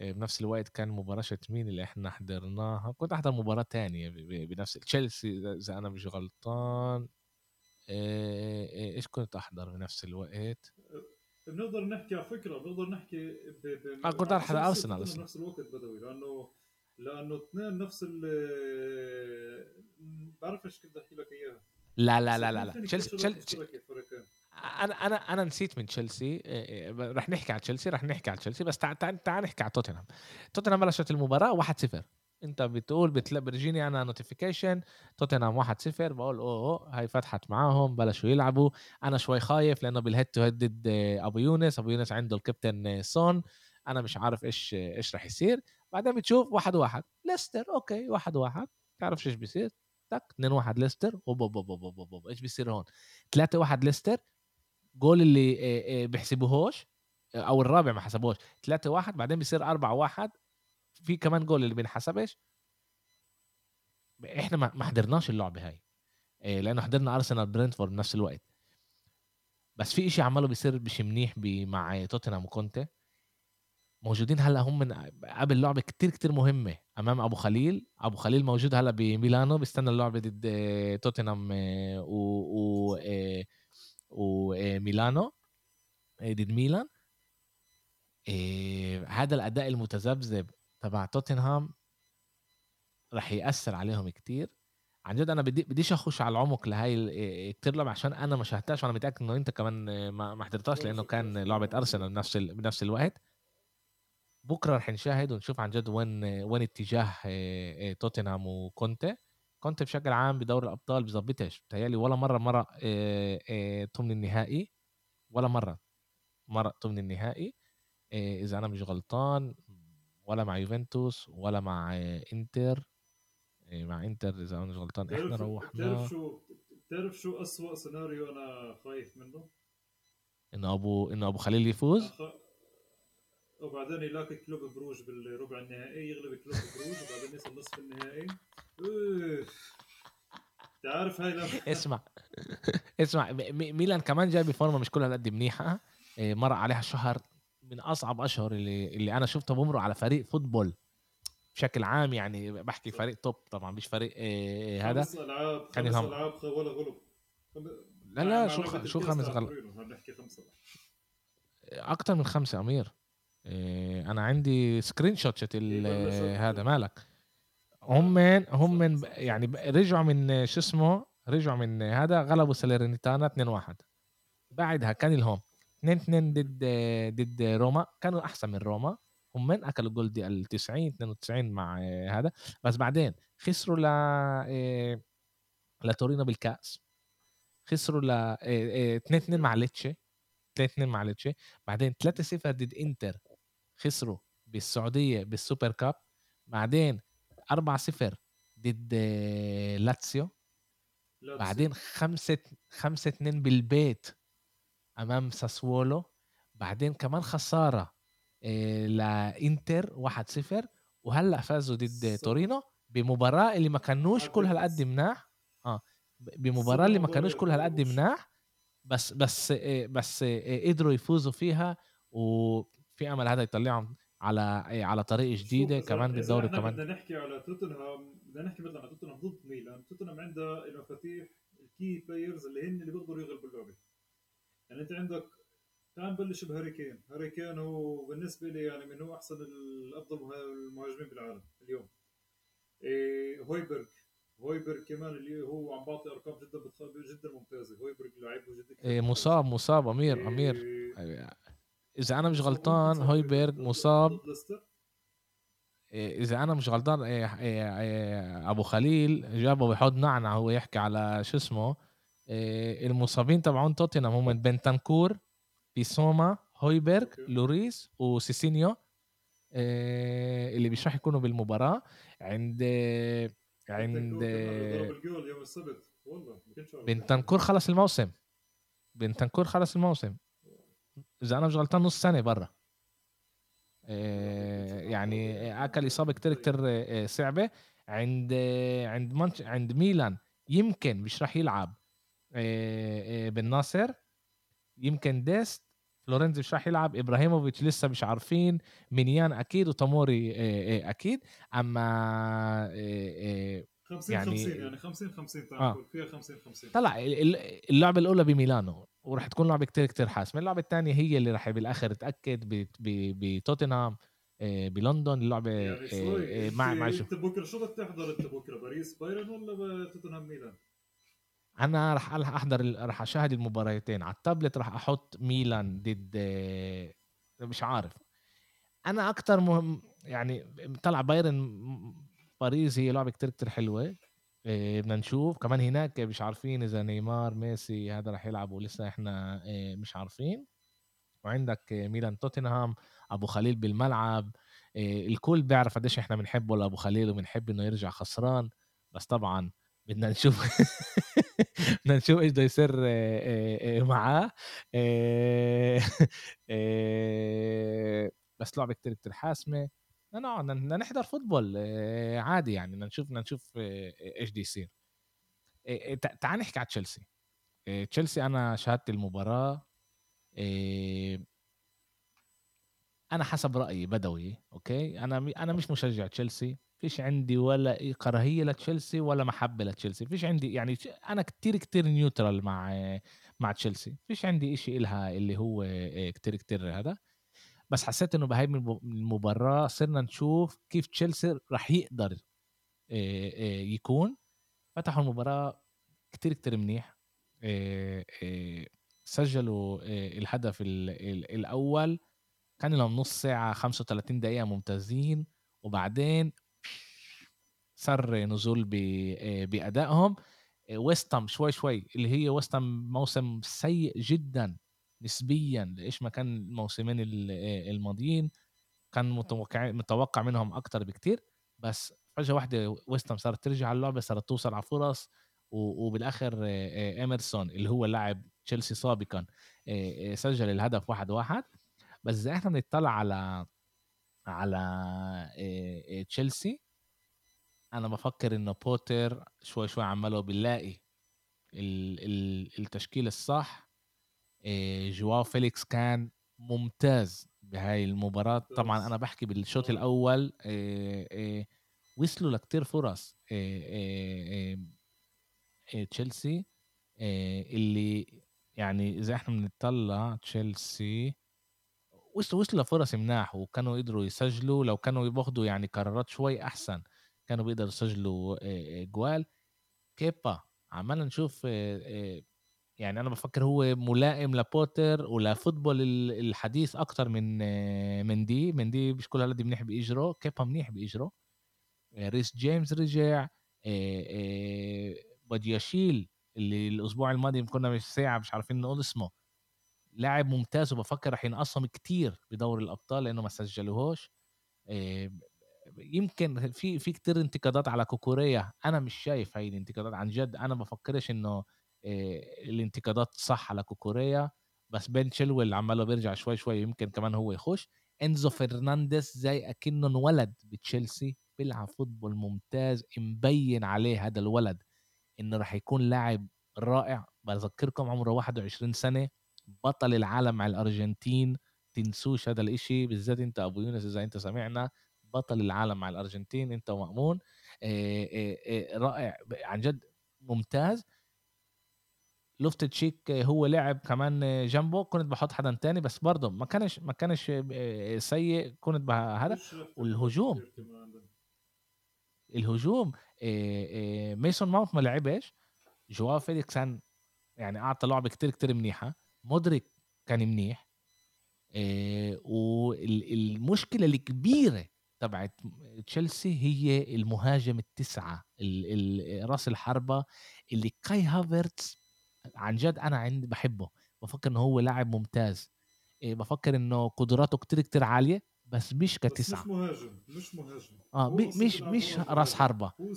آه، بنفس الوقت كان مباراة مين اللي إحنا حضرناها. كنت أحضر مباراة تانية بنفس تشيلسي إذا أنا مش غلطان. آه، إيش كنت أحضر بنفس الوقت؟ بنقدر نحكي على فكرة بنقدر نحكي ب... ب... كنت احضر أرسنال بنفس الوقت بدوي لأنه لأنه اثنين نفس ال بعرف إيش كنت أحكي لك إياها. لا لا لا لا لا. تشيلسي تشيلسي أنا أنا أنا نسيت من تشيلسي رح نحكي على تشيلسي رح نحكي على تشيلسي بس تعال تعال تعال نحكي على توتنهام. توتنهام بلشت المباراة 1-0 انت بتقول بتلاقي بيجيني أنا notification توتنهام 1-0 بقول أوه هاي فتحت معاهم بلشوا يلعبوا. أنا شوي خايف لأنه بال head to head أبو يونس أبو يونس عنده الكابتن سون أنا مش عارف إيش إيش رح يصير. بعدين بتشوف واحد واحد ليستر okay واحد واحد تعرفش إيش بيصير؟ تك 2 1 ليستر إيش بيصير هون؟ 3 1 ليستر جول اللي بيحسبوهوش أو الرابع ما حسبوش 3 1 بعدين بيصير 4 1 في كمان جول اللي بينحسبش إحنا ما حضرناش اللعبه هاي. لأنه حضرنا ارسنال برينتفورد بنفس الوقت. بس في إشي عمله بيصير مش منيح مع توتنهام وكونتي. موجودين هلأ هم من قبل لعبة كتير كتير مهمة أمام أبو خليل. أبو خليل موجود هلأ بميلانو بيستنى اللعبة ضد توتنهام و, و... وميلانو ضد ميلان. هذا الأداء المتذبذب. تبع توتنهام رح يأثر عليهم كتير. عن جد أنا بدي بديش أخش على العمق لهي كتير لعبة عشان أنا ما شاهدتهاش وأنا متأكد إنه أنت كمان ما حضرتهاش لأنه كان لعبة أرسنال بنفس بنفس الوقت. بكرة رح نشاهد ونشوف عن جد وين وين اتجاه توتنهام وكونتي. كونتي بشكل عام بدوري الأبطال بظبطش بتهيألي ولا مره مرة ثمن النهائي ولا مرة مرة ثمن النهائي. إذا أنا مش غلطان ولا مع يوفنتوس ولا مع إنتر مع إنتر إذا أنا مش غلطان إحنا روحنا بتعرف شو بتعرف شو اسوء سيناريو أنا خايف منه؟ انه أبو انه أبو خليل يفوز؟ أخ... وبعدين يلاقي كلوب بروج بالربع النهائي يغلب كلوب بروج وبعدين يصل نصف النهائي تعرف هاي لما اسمع اسمع ميلان كمان جاي بفورمه مش كلها قد منيحة إيه، مر عليها شهر من أصعب أشهر اللي اللي أنا شفته بمرق على فريق football. بشكل عام يعني بحكي فريق top طبعا مش فريق إيه هذا. خمس ألعاب خمس ألعاب ولا غلب. لا لا شو شو خمس خمسة. أكثر من خمسة أمير. إيه أنا عندي screenshot إيه هذا مالك. هم هم من يعني رجعوا من شو اسمه رجعوا من هذا غلبوا ساليرنيتانا 2-1 بعدها كان ال home 2 2 ضد ضد روما. كانوا أحسن من روما. هم من أكلوا جول دي ال 90 92 مع هذا. بس بعدين خسروا ل إيه، لتورينو بالكأس. خسروا ل 2 إيه، 2 إيه، مع ليتشي. 2 2 مع ليتشي. بعدين 3 0 ضد إنتر. خسروا بالسعودية بال Super Cup. بعدين 4 0 ضد لاتسيو. بعدين 5 5 2 بالبيت. أمام ساسولو بعدين كمان خسارة آه، لإنتر 1 0 وهلأ فازوا ضد تورينو بمباراة اللي ما كانوش كل هالقد مناح. آه بمباراة اللي ما كانوش كل هالقد مناح. بس بس آه، بس آه، قدروا يفوزوا فيها. وفي أمل هذا يطلعهم على على طريقه جديدة كمان بالدوري كمان. بدنا نحكي على توتنهام بدنا نحكي مثلا على توتنهام ضد ميلان. توتنهام عنده المفاتيح ال key players اللي هن اللي بيقدروا يغلبوا اللعبة. يعني انت عندك تعال نبلش بهاري كين هاري كين هو بالنسبة لي يعني من هو أحسن الأفضل المهاجمين بالعالم اليوم. إيه هويبرغ. هويبرغ كمان اللي هو عم بعطي أرقام جدا جدا ممتازة. هويبرغ لعيب جدا إيه مصاب مصاب أمير إيه أمير. إذا أنا مش غلطان هويبرغ مصاب. إيه، إذا أنا مش غلطان إيه إيه إيه أبو خليل جابه بحض نعنع هو يحكي على شو اسمه المصابين تبعون توتنهام هم بنتنكور بيسوما هويبرغ لوريس وسيسينيو إيه اللي مش راح يكونوا بالمباراة. عند عند بنتنكور خلص الموسم. بنتنكور خلص الموسم. إذا أنا مش غلطان نص سنة برا. يعني أكل إصابة كتير كتير صعبة. عند عند منش عند ميلان يمكن مش راح يلعب. بن ناصر يمكن ديست فلورنزي مش راح يلعب إبراهيموفيتش لسه مش عارفين مينيان أكيد وتاموري أكيد. أما 50 يعني 50 يعني 50 50 تعال آه. فيها 50 50 طلع اللعبة الأولى بميلانو وراح تكون لعبة كتير كتير حاسمة. اللعبة الثانية هي اللي راح بالآخر تأكد بتوتنهام بلندن. اللعبة يعني مع مع انت بكره شو بدك تحضر انت بكره باريس بايرن ولا توتنهام ميلان؟ أنا راح أحضر راح أشاهد المباراتين على التابلت راح أحط ميلان ضد مش عارف. أنا أكتر مهم يعني طلع بايرن باريس هي لعبة كتير كتير حلوة. آه، بدنا نشوف. كمان هناك مش عارفين إذا نيمار ميسي هذا راح يلعبوا لسه إحنا آه، مش عارفين. وعندك ميلان توتنهام أبو خليل بالملعب. آه، الكل بيعرف قديش إحنا بنحبه لابو خليل وبنحب إنه يرجع خسران. بس طبعا بدنا نشوف بدنا نشوف إيش بده يصير معاه. بس لعبة كتير كتير حاسمة. نقعد بدنا نحضر football عادي يعني بدنا نشوف بدنا نشوف إيش بده يصير. تعال نحكي على تشيلسي. تشيلسي أنا شاهدت المباراة أنا حسب رأيي بدوي okay؟ أنا أنا مش مشجع تشيلسي. فيش عندي ولا كراهية لتشيلسي ولا محبة لتشيلسي. فيش عندي يعني أنا كتير كتير neutral مع مع تشيلسي. فيش عندي إشي إلها اللي هو كتير كتير هذا. بس حسيت إنه بهاي المباراة صرنا نشوف كيف تشيلسي راح يقدر يكون. فتحوا المباراة كتير كتير منيح. سجلوا الهدف الأول. كان لهم نص ساعة 35 دقيقة ممتازين. وبعدين صار نزول بأدائهم. ويستم شوي شوي اللي هي ويستم موسم سيء جدا نسبيا لإيش ما كان الموسمين الماضيين. كان متوقع متوقع منهم أكثر بكتير. بس فجأة واحدة ويست هام صارت ترجع على اللعبة صارت توصل على فرص. وبالآخر ايمرسون اللي هو لاعب تشيلسي سابقا سجل الهدف واحد واحد. بس زي إحنا بنطلع على على تشيلسي أنا بفكر انه بوتر شوي شوي عماله بنلاقي التشكيل الصح جواو فيليكس كان ممتاز بهاي المباراة. طبعا أنا بحكي بالشوط الأول وصلوا لكتير فرص تشيلسي اللي يعني إذا إحنا بنطلع تشيلسي وصلوا وصلوا لفرص مناح وكانوا يقدروا يسجلوا لو كانوا ياخذوا يعني قرارات شوي أحسن. كانوا بيقدروا يسجلوا جوال. كيبا عمالنا نشوف يعني أنا بفكر هو ملائم لبوتر ولفوتبول الحديث أكتر من من دي. من دي مش كل هالقد منيح باجره كيبا منيح باجره ريس جيمس رجع. بدياشيل اللي الأسبوع الماضي كنا مش ساعة مش عارفين نقول اسمه. لاعب ممتاز وبفكر رح ينقصهم كتير بدور الأبطال لأنه ما سجلوهوش. يمكن في في كتير انتقادات على كوكوريا. أنا مش شايف هاي الانتقادات عن جد. أنا بفكرش إنه الانتقادات صح على كوكوريا. بس بين تشيلويل عماله بيرجع شوي شوي يمكن كمان هو يخش. إنزو فرنانديز زي أكنه انولد بتشيلسي بيلعب football ممتاز. مبين عليه هذا الولد إنه راح يكون لاعب رائع. بذكركم عمره 21 سنة. بطل العالم مع الأرجنتين. تنسوش هذا الإشي. بالذات أنت أبو يونس إذا أنت سمعنا. بطل العالم مع الأرجنتين أنت ومأمون رائع عن جد ممتاز. لوفت تشيك هو لعب كمان جنبه كنت بحط حدا تاني بس برضه ما كانش ما كانش سيء كنت هذا. والهجوم. الهجوم ميسون ماونت ما لعبش جواو فيليكس كان يعني أعطى لعبه كتير كتير منيحة. مودريك كان منيح والمشكلة الكبيرة تبعت تشيلسي هي المهاجم التسعة راس الحربة اللي كاي هافرتس عن جد أنا عندي بحبه بفكر إنه هو لاعب ممتاز. إيه بفكر إنه قدراته كتير كتير عالية بس مش كتسعه مش مهاجم مش مهاجم. آه مش مش راس حربة. هو,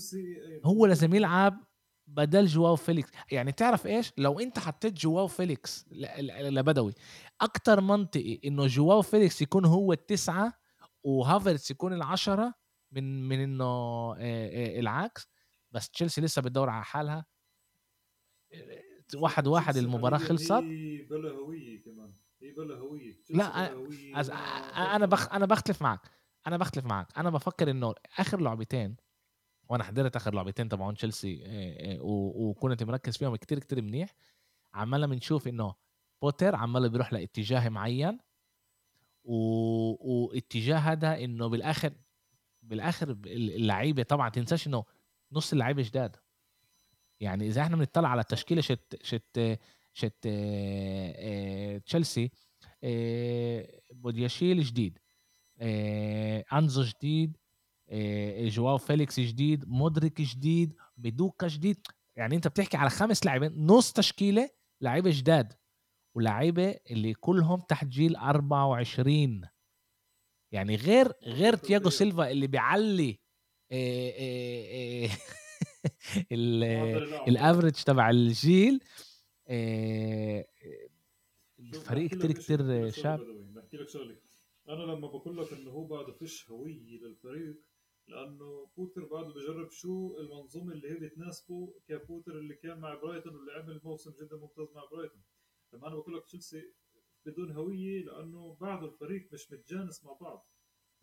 هو لازم يلعب بدل جواو فيليكس. يعني تعرف إيش؟ لو أنت حطيت جواو فيليكس لبدوي أكتر منطقي إنه جواو فيليكس يكون هو التسعة وهافرتس يكون العشرة من من إنه العكس بس تشيلسي لسه بتدور على حالها. واحد واحد المباراة خلصت. هي بلا هوية كمان هي بلا تشيلسي لا أز- ولا أنا. بخ أنا بختلف معك أنا بختلف معك أنا بفكر إنه آخر لعبتين وأنا حضرت آخر لعبتين تبعون تشيلسي آه، آه، و- وكنت مركز فيهم كتير كتير منيح. عمالنا بنشوف إنه بوتر عماله بيروح لاتجاه معين. و... واتجاه هذا إنه بالآخر بالآخر اللعيبة طبعا تنساش إنه نص اللعيبة جداد. يعني إذا إحنا بنطلع على التشكيلة شت شت شت آه، آه، تشيلسي آه، بودياشيل جديد أنزو جديد جواو فيليكس جديد مودريك جديد مادويكي جديد. يعني أنت بتحكي على خمس لاعبين نص تشكيلة لعيبة جداد. ولاعيبة اللي كلهم تحت جيل 24 يعني غير غير تياجو سيلفا اللي بيعلي آه، آه، آه، ال- معدل الأعمار. ال average تبع الجيل الفريق كتير كتير شاب بحكي لك شغلة. أنا لما بقول لك إنه هو بعده فيش هوية للفريق لأنه بوتر بعده بجرب شو المنظومة اللي هي بتناسبه كبوتر اللي كان مع برايتون واللي عمل موسم جدا ممتاز مع برايتون. لما أنا بقول لك تشيلسي بدون هوية لأنه بعده الفريق مش متجانس مع بعض.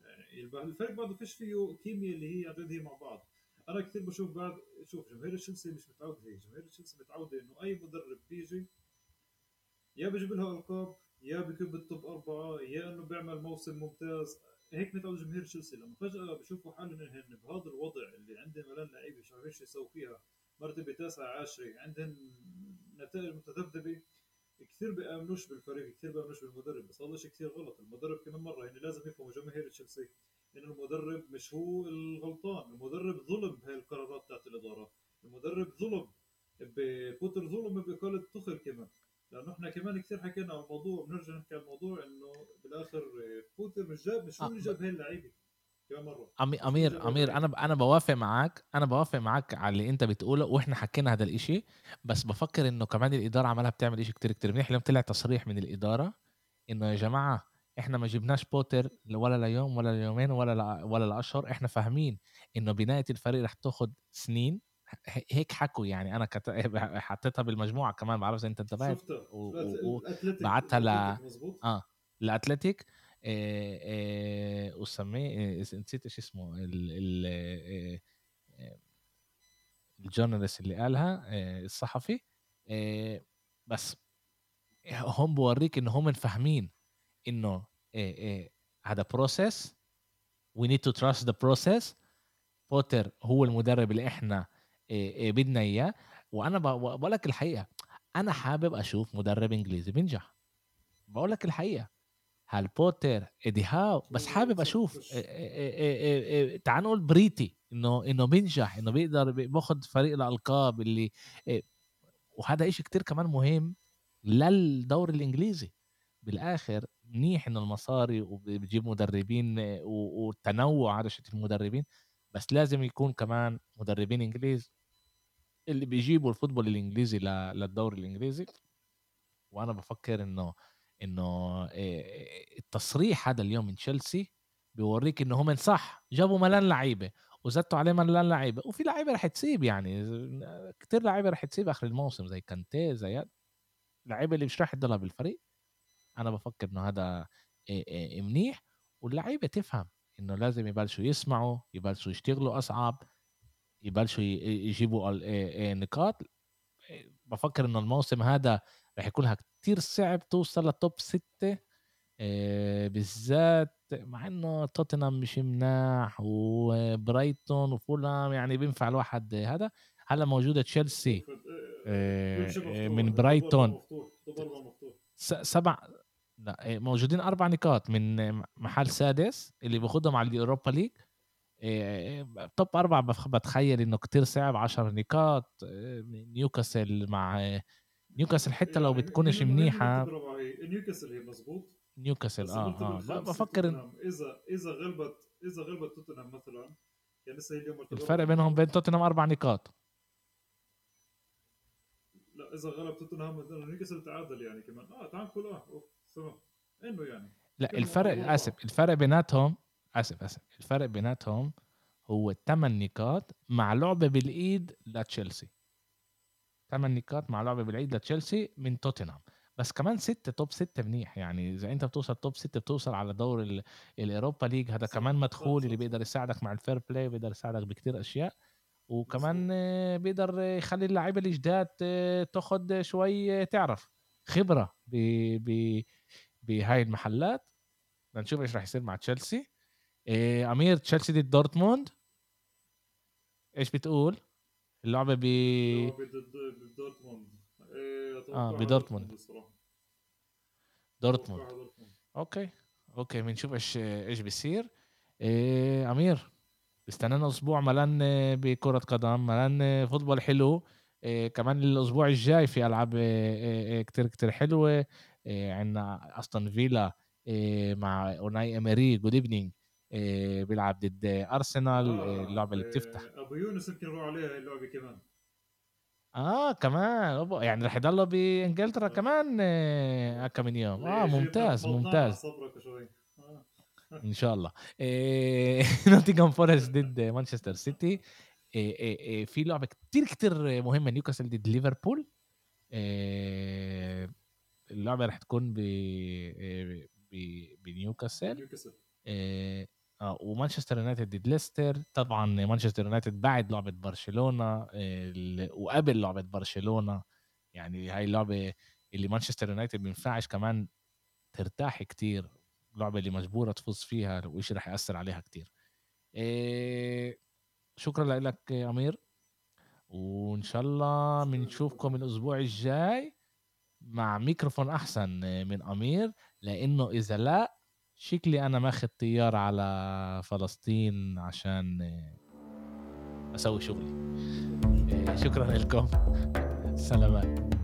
يعني الفريق بعده فيش فيه كيمياء اللي هي عن جد هي مع بعض. أنا كثير بشوف بعد شوف جماهير تشيلسي مش متعوده هيك. جماهير تشيلسي متعودة إنه أي مدرب بيجي يا بيجيب لها ألقاب يا بيكون بالتوب أربعة يا إنه بيعمل موسم ممتاز. هيك متعود جماهير تشيلسي لما فجأة بشوفوا حالهم انهن بهذا الوضع اللي عندهم ملان لعيبة مش عارفين شو يسووا فيها. مرتبة تاسعة عاشره عندهم نتائج متذبذبة. كثير بيأمنوش بالفريق كثير بيأمنوش بالمدرب بس هذا شيء كثير غلط. المدرب كمان مرة يعني لازم يفهموا جماهير تشيلسي إنه المدرب مش هو الغلطان. المدرب ظلم بهاي القرارات تاعت الإدارة. المدرب ظلم ببوتر ظلم بإقالة توخيل كمان. لأنه إحنا كمان كثير حكينا عن الموضوع بنرجع نحكي عن الموضوع إنه بالآخر بوتر مش جاب مش هو اللي آه، جاب هاي اللعيبة. أمي- امير أمير أنا أنا بوافق معك أنا بوافق معك على اللي أنت بتقوله وإحنا حكينا هذا الإشي بس بفكر إنه كمان الإدارة عمالها بتعمل إشي كتير كتير. منيح اليوم طلع تصريح من الإدارة إنه يا جماعة إحنا ما جبناش بوتر ولا ليوم ولا ليومين ولا ل... ولا لأشهر. إحنا فاهمين إنه بناية الفريق رح تاخد سنين. هيك حكوا يعني. أنا كت... حطيتها بالمجموعة كمان بعرف إذا أنت انتبهت. شفتها. و- ل- آه. الأتلتيك. آه، آه، وسميه آه، نسيت إيش اسمه ال ال آه، آه، الجورنالست اللي قالها آه، الصحفي آه، بس هم بوريك انه هم فاهمين إنه آه، آه، هذا process we need to trust the process. بوتر هو المدرب اللي إحنا آه، آه، بدنا إياه. وأنا بقول لك الحقيقة أنا حابب أشوف مدرب إنجليزي بينجح بقول لك الحقيقة. هل بوتر ايدي هاو بس حابب أشوف إيه- إيه- إيه- إيه- تعال نقول بريتي إنه إنه بينجح إنه بيقدر بي- باخد فريق لألقاب اللي إيه، وهذا إشي كتير كمان مهم للدوري الإنجليزي. بالآخر منيح إنه المصاري وبجيب مدربين إيه، والتنوع على شكل المدربين بس لازم يكون كمان مدربين إنجليز اللي بيجيبوا الفوتبول الإنجليزي للدوري الإنجليزي. وأنا بفكر إنه إنه إيه، التصريح هذا اليوم من تشيلسي بيوريك إنه هم صح. جابوا ملان لعيبة وزدتوا عليه ملان لعيبة. وفي لعيبة رح تسيب يعني كتير لعيبة رح تسيب آخر الموسم زي كانتي زي لعيبة اللي مش راح تضلها بالفريق. أنا بفكر إنه هذا إيه، إيه، منيح. واللعيبة تفهم إنه لازم يبلشوا يسمعوا يبلشوا يشتغلوا أصعب يبلشوا يجيبوا نقاط. بفكر إنه الموسم هذا رح يكون كتير صعب توصل لتوب ستة إيه، بالذات مع إنه توتنهام مش مناح وبرايتون وفولهام يعني بينفع الواحد هذا. هلا موجودة تشيلسي إيه، مفتوح. من برايتون. سبع لا موجودين أربع نقاط من محل سادس اللي بياخدهم على ال Europa League. طب بف- بتخيل إنه كتير صعب عشر نقاط نيوكاسل مع نيوكاسل حتى لو يعني بتكونش هي؟ نيوكاسل هي مزبوط نيوكاسل آه آه. بفكر توتنهام. إذا إذا غلبت إذا غلبت توتنهام مثلا يعني لسه هي اليوم الفرق. بينهم بين توتنهام أربع نقاط. لا إذا غلب توتنهام نيوكاسل تعادل يعني كمان. آه تعال كل آه أوف، تمام. إنه يعني. لا الفرق أربعة. آسف الفرق بيناتهم آسف آسف الفرق بيناتهم هو 8 نقاط مع لعبة بالإيد لتشيلسي 8 نقاط مع لعبة بالعيد لتشيلسي من توتنهام. بس كمان ستة توب ستة منيح يعني إذا أنت بتوصل توب ستة بتوصل على دور ال Europa League. هذا كمان مدخول اللي بيقدر يساعدك مع ال fair play بيقدر يساعدك بكتير أشياء. وكمان بيقدر يخلي اللعيبة الجداد تاخذ شوي تعرف. خبرة ب ب بهاي المحلات. نشوف إيش راح يصير مع تشيلسي. إيه أمير تشيلسي ضد دورتموند. إيش بتقول؟ اللعبة ب ضد دورتموند. إيه آه بدورتموند. دورتموند okay. okay بنشوف إيش إيش بيصير. إيه أمير استنانا أسبوع ملان بكرة قدم. ملان football حلو. إيه كمان الأسبوع الجاي في ألعاب إيه كتير كتير حلوة. إيه عندنا أستون فيلا إيه مع أوناي اميري good evening إيه بيلعب ضد أرسنال آه اللعبة اللي بتفتح. أبو يونس يمكن يروح عليها اللعبة كمان. آه كمان. يعني رح يضلوا بإنجلترا كمان آه كم من يوم. آه ممتاز ممتاز. إن شاء الله. نوتنغهام فورست ضد مانشستر سيتي. في لعبة كتير كتير مهمة نيوكاسل ضد ليفربول. اللعبة رح تكون ب بنيوكاسل. آه ومانشستر يونايتد ضد ليستر. طبعا مانشستر يونايتد بعد لعبة برشلونة وقبل لعبة برشلونة. يعني هاي اللعبة اللي مانشستر يونايتد بينفعش كمان ترتاح كتير. اللعبه اللي مجبورة تفوز فيها وإشي رح يأثر عليها كتير. إيه شكرا لك أمير. وإن شاء الله بنشوفكم الأسبوع الجاي مع ميكروفون أحسن من أمير لأنه إذا لا شكلي أنا ماخذ طياره على فلسطين عشان أسوي شغلي. إيه شكرا لكم. سلامات